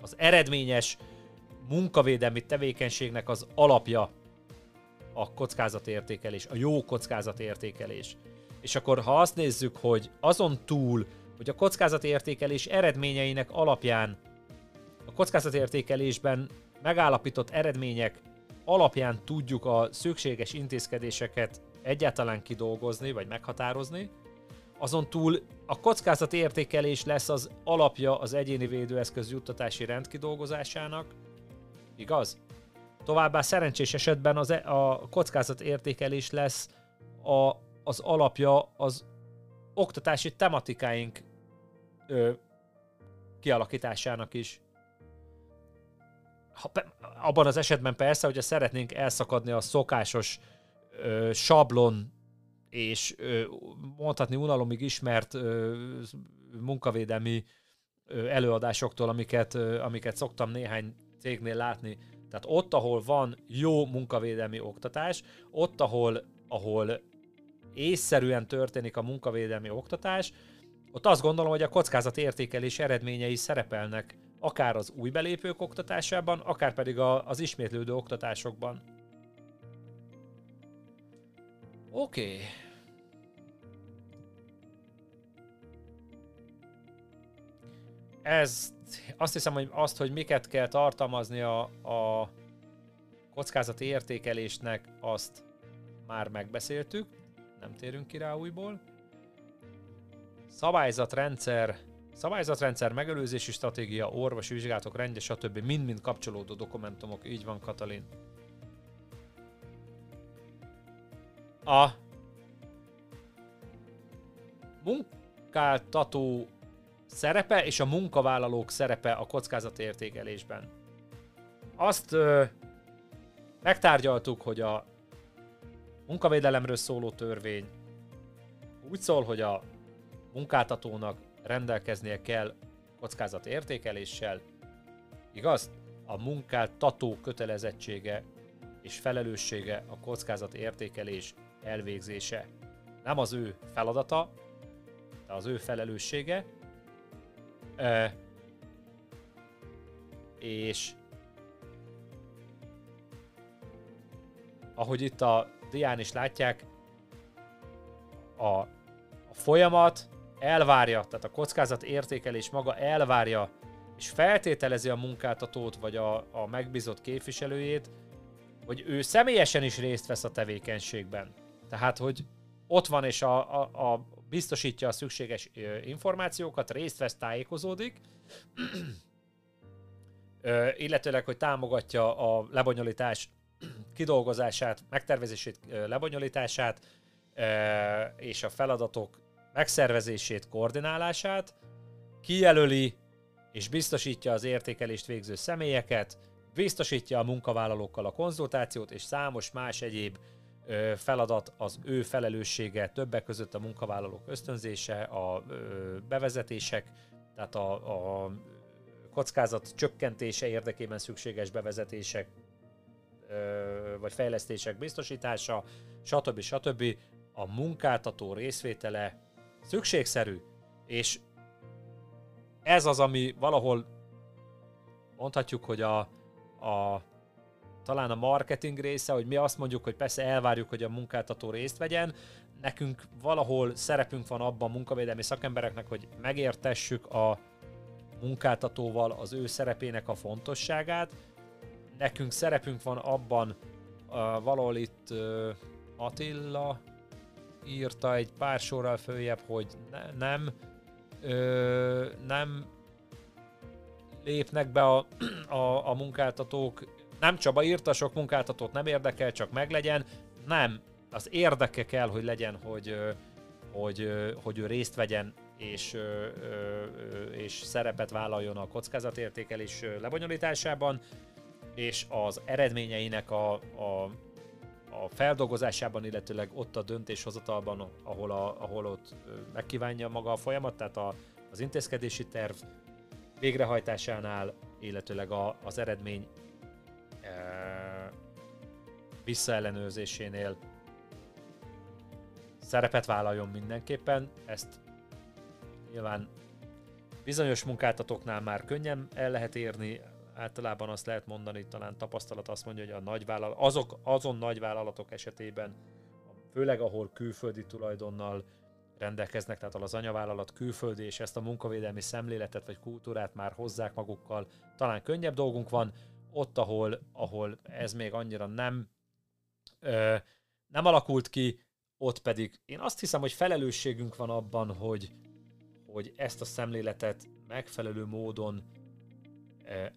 az eredményes munkavédelmi tevékenységnek az alapja a kockázatértékelés, a jó kockázatértékelés. És akkor ha azt nézzük, hogy azon túl, hogy a kockázatértékelés eredményeinek alapján, a kockázatértékelésben megállapított eredmények alapján tudjuk a szükséges intézkedéseket egyáltalán kidolgozni, vagy meghatározni, azon túl a kockázat értékelés lesz az alapja az egyéni védőeszköz juttatási rend kidolgozásának, igaz? Továbbá szerencsés esetben az, e- a kockázat értékelés lesz a, az alapja az oktatási tematikáink ö, kialakításának is. Ha, abban az esetben persze, hogyha szeretnénk elszakadni a szokásos ö, sablon és mondhatni unalomig ismert munkavédelmi előadásoktól, amiket, amiket szoktam néhány cégnél látni. Tehát ott, ahol van jó munkavédelmi oktatás, ott, ahol, ahol észszerűen történik a munkavédelmi oktatás, ott azt gondolom, hogy a kockázat értékelés eredményei szerepelnek akár az új belépők oktatásában, akár pedig a, az ismétlődő oktatásokban. Oké. Okay. Ez, azt hiszem, hogy azt, hogy miket kell tartalmazni a, a kockázati értékelésnek, azt már megbeszéltük, nem térünk ki rá újból. Szabályzatrendszer, szabályzatrendszer, megelőzési stratégia, orvosi vizsgálatok rendje, stb. mind-mind kapcsolódó dokumentumok, így van Katalin. A munkáltató szerepe és a munkavállalók szerepe a kockázatértékelésben. Azt ö, megtárgyaltuk, hogy a munkavédelemről szóló törvény úgy szól, hogy a munkáltatónak rendelkeznie kell kockázatértékeléssel, igaz? A munkáltató kötelezettsége és felelőssége a kockázatértékelés elvégzése. Nem az ő feladata, de az ő felelőssége, Ö, és ahogy itt a dián is látják, a, a folyamat elvárja, tehát a kockázat értékelés maga elvárja, és feltételezi a munkáltatót, vagy a, a megbízott képviselőjét, hogy ő személyesen is részt vesz a tevékenységben. Tehát, hogy ott van és a, a, a biztosítja a szükséges információkat, részt vesz, tájékozódik, illetőleg, hogy támogatja a lebonyolítás kidolgozását, megtervezését, lebonyolítását, és a feladatok megszervezését, koordinálását, kijelöli és biztosítja az értékelést végző személyeket, biztosítja a munkavállalókkal a konzultációt, és számos más egyéb feladat az ő felelőssége, többek között a munkavállalók ösztönzése, a bevezetések, tehát a, a kockázat csökkentése érdekében szükséges bevezetések, vagy fejlesztések biztosítása, stb. stb. A munkáltató részvétele szükségszerű, és ez az, ami valahol mondhatjuk, hogy a, a talán a marketing része, hogy mi azt mondjuk, hogy persze elvárjuk, hogy a munkáltató részt vegyen, nekünk valahol szerepünk van abban munkavédelmi szakembereknek, hogy megértessük a munkáltatóval az ő szerepének a fontosságát. Nekünk szerepünk van abban, uh, valahol itt uh, Attila írta egy pár sorral följebb, hogy ne, nem ö, nem lépnek be a, a, a munkáltatók nem Csaba írta, sok munkáltatót nem érdekel, csak meglegyen. Nem, az érdeke kell, hogy legyen, hogy, hogy, hogy ő részt vegyen és, és szerepet vállaljon a kockázatértékelés lebonyolításában, és az eredményeinek a, a, a feldolgozásában, illetőleg ott a döntéshozatalban, ahol, a, ahol ott megkívánja maga a folyamat, tehát a, az intézkedési terv végrehajtásánál, illetőleg a, az eredmény visszaellenőrzésénél szerepet vállaljon mindenképpen. Ezt nyilván bizonyos munkáltatóknál már könnyen el lehet érni, általában azt lehet mondani, talán tapasztalat azt mondja, hogy a nagyvállalat, azok, azon nagyvállalatok esetében, főleg ahol külföldi tulajdonnal rendelkeznek, tehát az anyavállalat külföldi, és ezt a munkavédelmi szemléletet vagy kultúrát már hozzák magukkal, talán könnyebb dolgunk van, ott, ahol, ahol ez még annyira nem, ö, nem alakult ki, ott pedig én azt hiszem, hogy felelősségünk van abban, hogy, hogy ezt a szemléletet megfelelő módon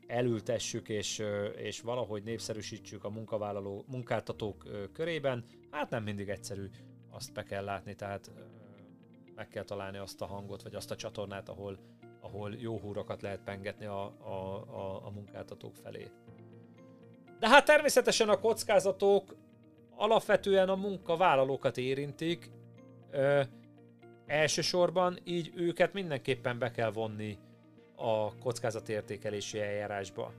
elültessük, és, és valahogy népszerűsítsük a munkavállaló, munkáltatók körében. Hát nem mindig egyszerű, azt be kell látni, tehát meg kell találni azt a hangot, vagy azt a csatornát, ahol, ahol jó húrokat lehet pengetni a, a, a, a munkáltatók felé. De hát természetesen a kockázatok alapvetően a munkavállalókat érintik, ö, elsősorban, így őket mindenképpen be kell vonni a kockázatértékelési eljárásba.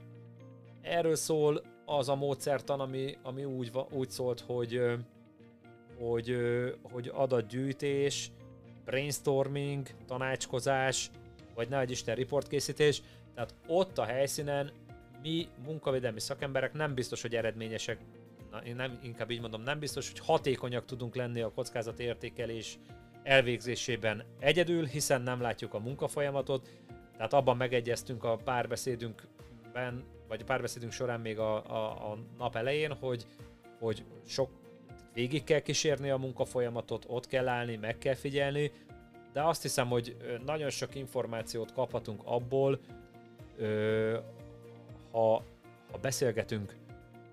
Erről szól az a módszertan, ami, ami úgy, úgy szólt, hogy, hogy, hogy adatgyűjtés, brainstorming, tanácskozás, vagy ne Isten riportkészítés, tehát ott a helyszínen mi munkavédelmi szakemberek nem biztos, hogy eredményesek, na, én nem, inkább így mondom, nem biztos, hogy hatékonyak tudunk lenni a kockázatértékelés elvégzésében egyedül, hiszen nem látjuk a munkafolyamatot, Tehát abban megegyeztünk a párbeszédünkben, vagy a párbeszédünk során még a, a, a nap elején, hogy, hogy sok végig kell kísérni a munkafolyamatot, ott kell állni, meg kell figyelni, de azt hiszem, hogy nagyon sok információt kaphatunk abból, ha, ha beszélgetünk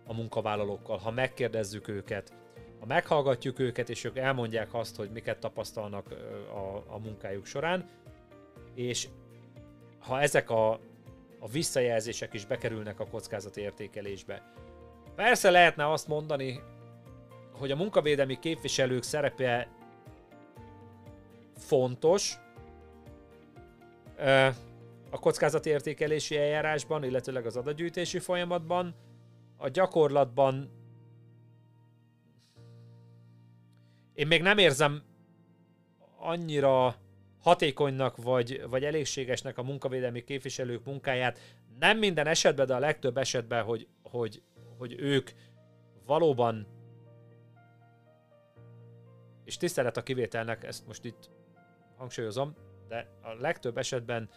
a munkavállalókkal, ha megkérdezzük őket, ha meghallgatjuk őket, és ők elmondják azt, hogy miket tapasztalnak a, a munkájuk során, és ha ezek a, a visszajelzések is bekerülnek a kockázati értékelésbe. Persze lehetne azt mondani, hogy a munkavédelmi képviselők szerepe fontos a kockázati értékelési eljárásban, illetőleg az adatgyűjtési folyamatban. A gyakorlatban én még nem érzem annyira hatékonynak vagy, vagy elégségesnek a munkavédelmi képviselők munkáját. Nem minden esetben, de a legtöbb esetben, hogy, hogy, hogy ők valóban és tisztelet a kivételnek, ezt most itt hangsúlyozom, de a legtöbb esetben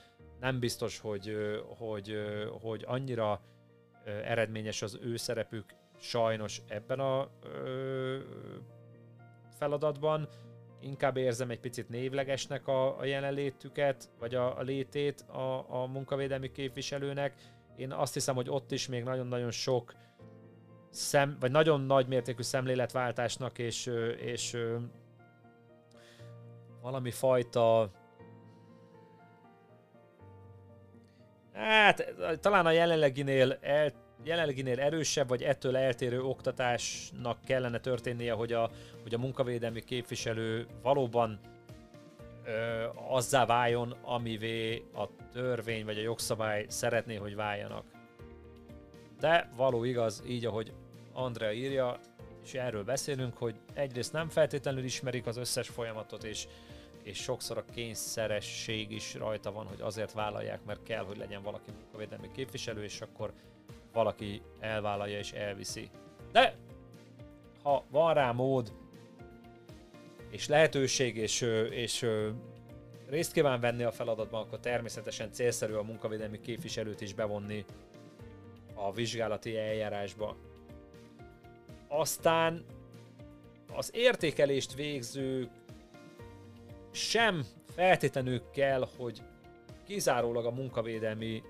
nem biztos, hogy, hogy, hogy annyira eredményes az ő szerepük sajnos ebben a feladatban. Inkább érzem egy picit névlegesnek a, a jelenlétüket, vagy a, a létét a, a munkavédelmi képviselőnek. Én azt hiszem, hogy ott is még nagyon-nagyon sok szem, vagy nagyon nagy mértékű szemléletváltásnak és, és valami fajta Hát talán a jelenleginél, el, jelenleginél erősebb, vagy ettől eltérő oktatásnak kellene történnie, hogy a, hogy a munkavédelmi képviselő valóban ö, azzá váljon, amivé a törvény vagy a jogszabály szeretné, hogy váljanak. De való igaz, így ahogy Andrea írja, és erről beszélünk, hogy egyrészt nem feltétlenül ismerik az összes folyamatot, és és sokszor a kényszeresség is rajta van, hogy azért vállalják, mert kell, hogy legyen valaki munkavédelmi képviselő, és akkor valaki elvállalja és elviszi. De ha van rá mód, és lehetőség, és, és részt kíván venni a feladatban, akkor természetesen célszerű a munkavédelmi képviselőt is bevonni a vizsgálati eljárásba. Aztán az értékelést végzők sem feltétlenül kell, hogy kizárólag a munkavédelmi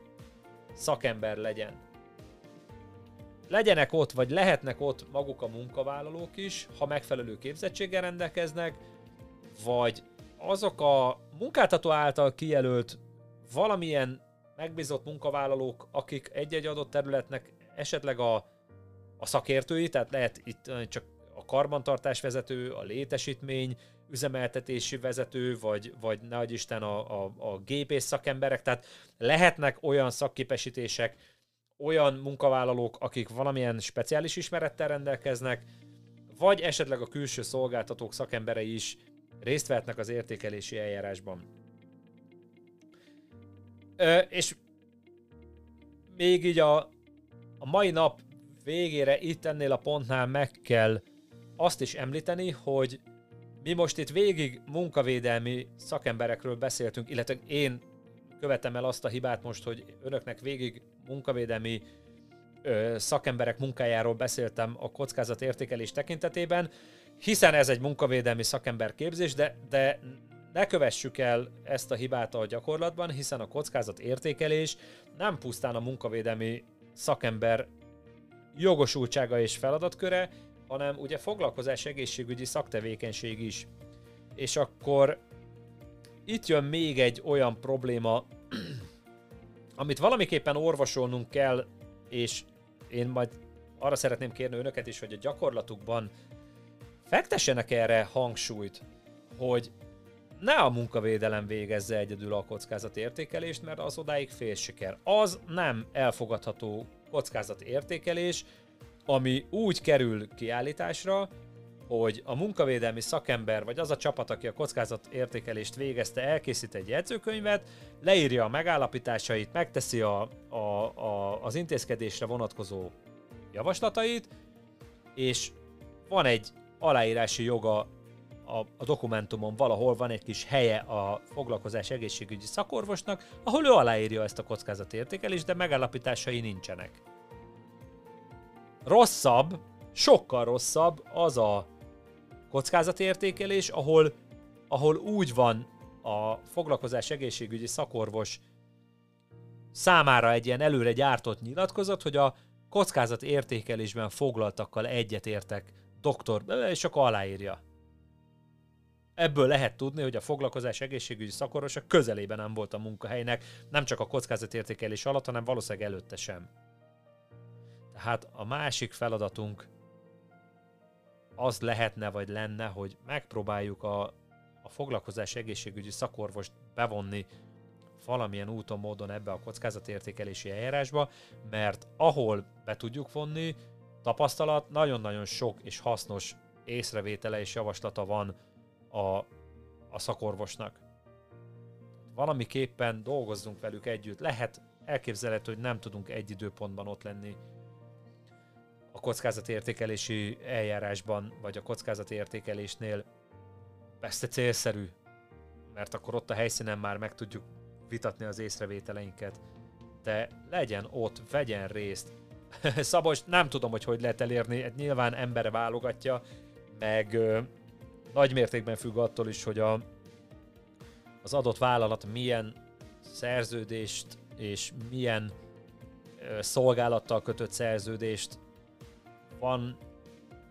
szakember legyen. Legyenek ott, vagy lehetnek ott maguk a munkavállalók is, ha megfelelő képzettséggel rendelkeznek, vagy azok a munkáltató által kijelölt valamilyen megbízott munkavállalók, akik egy-egy adott területnek esetleg a, a szakértői, tehát lehet itt csak a karbantartás vezető, a létesítmény üzemeltetési vezető, vagy, vagy ne Isten a, a, a gépész szakemberek, tehát lehetnek olyan szakképesítések, olyan munkavállalók, akik valamilyen speciális ismerettel rendelkeznek, vagy esetleg a külső szolgáltatók szakemberei is részt vehetnek az értékelési eljárásban. Ö, és még így a, a mai nap végére itt ennél a pontnál meg kell azt is említeni, hogy mi most itt végig munkavédelmi szakemberekről beszéltünk, illetve én követem el azt a hibát most, hogy önöknek végig munkavédelmi ö, szakemberek munkájáról beszéltem a kockázat értékelés tekintetében, hiszen ez egy munkavédelmi szakember képzés, de, de ne kövessük el ezt a hibát a gyakorlatban, hiszen a kockázat értékelés nem pusztán a munkavédelmi szakember jogosultsága és feladatköre, hanem ugye foglalkozás egészségügyi szaktevékenység is. És akkor itt jön még egy olyan probléma, amit valamiképpen orvosolnunk kell, és én majd arra szeretném kérni önöket is, hogy a gyakorlatukban fektessenek erre hangsúlyt, hogy ne a munkavédelem végezze egyedül a kockázatértékelést, mert az odáig fél siker. Az nem elfogadható kockázatértékelés, ami úgy kerül kiállításra, hogy a munkavédelmi szakember, vagy az a csapat, aki a kockázat értékelést végezte, elkészít egy jegyzőkönyvet, leírja a megállapításait, megteszi a, a, a, az intézkedésre vonatkozó javaslatait, és van egy aláírási joga a, a dokumentumon valahol van egy kis helye a foglalkozás egészségügyi szakorvosnak, ahol ő aláírja ezt a kockázatértékelést, de megállapításai nincsenek. Rosszabb, sokkal rosszabb az a kockázatértékelés, ahol, ahol úgy van a foglalkozás egészségügyi szakorvos számára egy ilyen előre gyártott nyilatkozat, hogy a kockázat értékelésben foglaltakkal egyetértek doktor, és akkor aláírja. Ebből lehet tudni, hogy a foglalkozás egészségügyi szakorvosa közelében nem volt a munkahelynek, nem csak a kockázatértékelés alatt, hanem valószínűleg előtte sem. Tehát a másik feladatunk az lehetne, vagy lenne, hogy megpróbáljuk a, a foglalkozás egészségügyi szakorvost bevonni valamilyen úton, módon ebbe a kockázatértékelési eljárásba, mert ahol be tudjuk vonni, tapasztalat, nagyon-nagyon sok és hasznos észrevétele és javaslata van a, a szakorvosnak. Valamiképpen dolgozzunk velük együtt. Lehet elképzelhető, hogy nem tudunk egy időpontban ott lenni a kockázatértékelési eljárásban, vagy a kockázatértékelésnél. Persze célszerű, mert akkor ott a helyszínen már meg tudjuk vitatni az észrevételeinket, de legyen ott, vegyen részt. Szabos, nem tudom, hogy hogy lehet elérni, hát nyilván embere válogatja, meg ö, nagy mértékben függ attól is, hogy a, az adott vállalat milyen szerződést és milyen ö, szolgálattal kötött szerződést van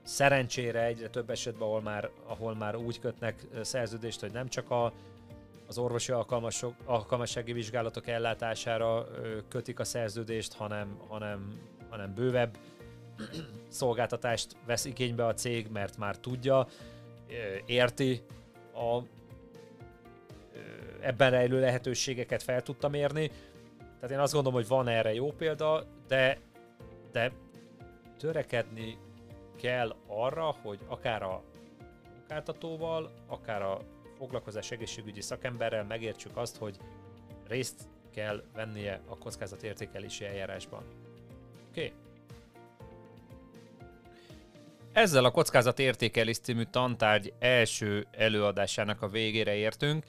szerencsére egyre több esetben, ahol már, ahol már úgy kötnek szerződést, hogy nem csak a az orvosi alkalmassági vizsgálatok ellátására kötik a szerződést, hanem, hanem, hanem bővebb szolgáltatást vesz igénybe a cég, mert már tudja, érti a ebben rejlő lehetőségeket fel tudta mérni. Tehát én azt gondolom, hogy van erre jó példa, de, de törekedni kell arra, hogy akár a munkáltatóval, akár a foglalkozás egészségügyi szakemberrel megértsük azt, hogy részt kell vennie a kockázatértékelési eljárásban. Oké? Okay. Ezzel a kockázatértékelés című tantárgy első előadásának a végére értünk.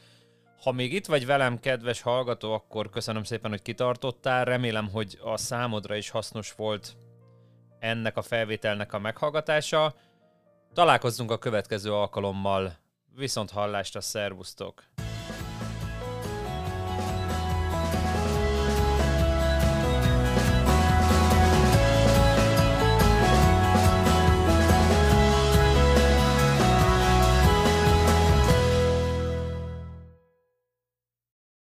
Ha még itt vagy velem, kedves hallgató, akkor köszönöm szépen, hogy kitartottál. Remélem, hogy a számodra is hasznos volt ennek a felvételnek a meghallgatása. Találkozzunk a következő alkalommal. Viszont hallásra, szervusztok!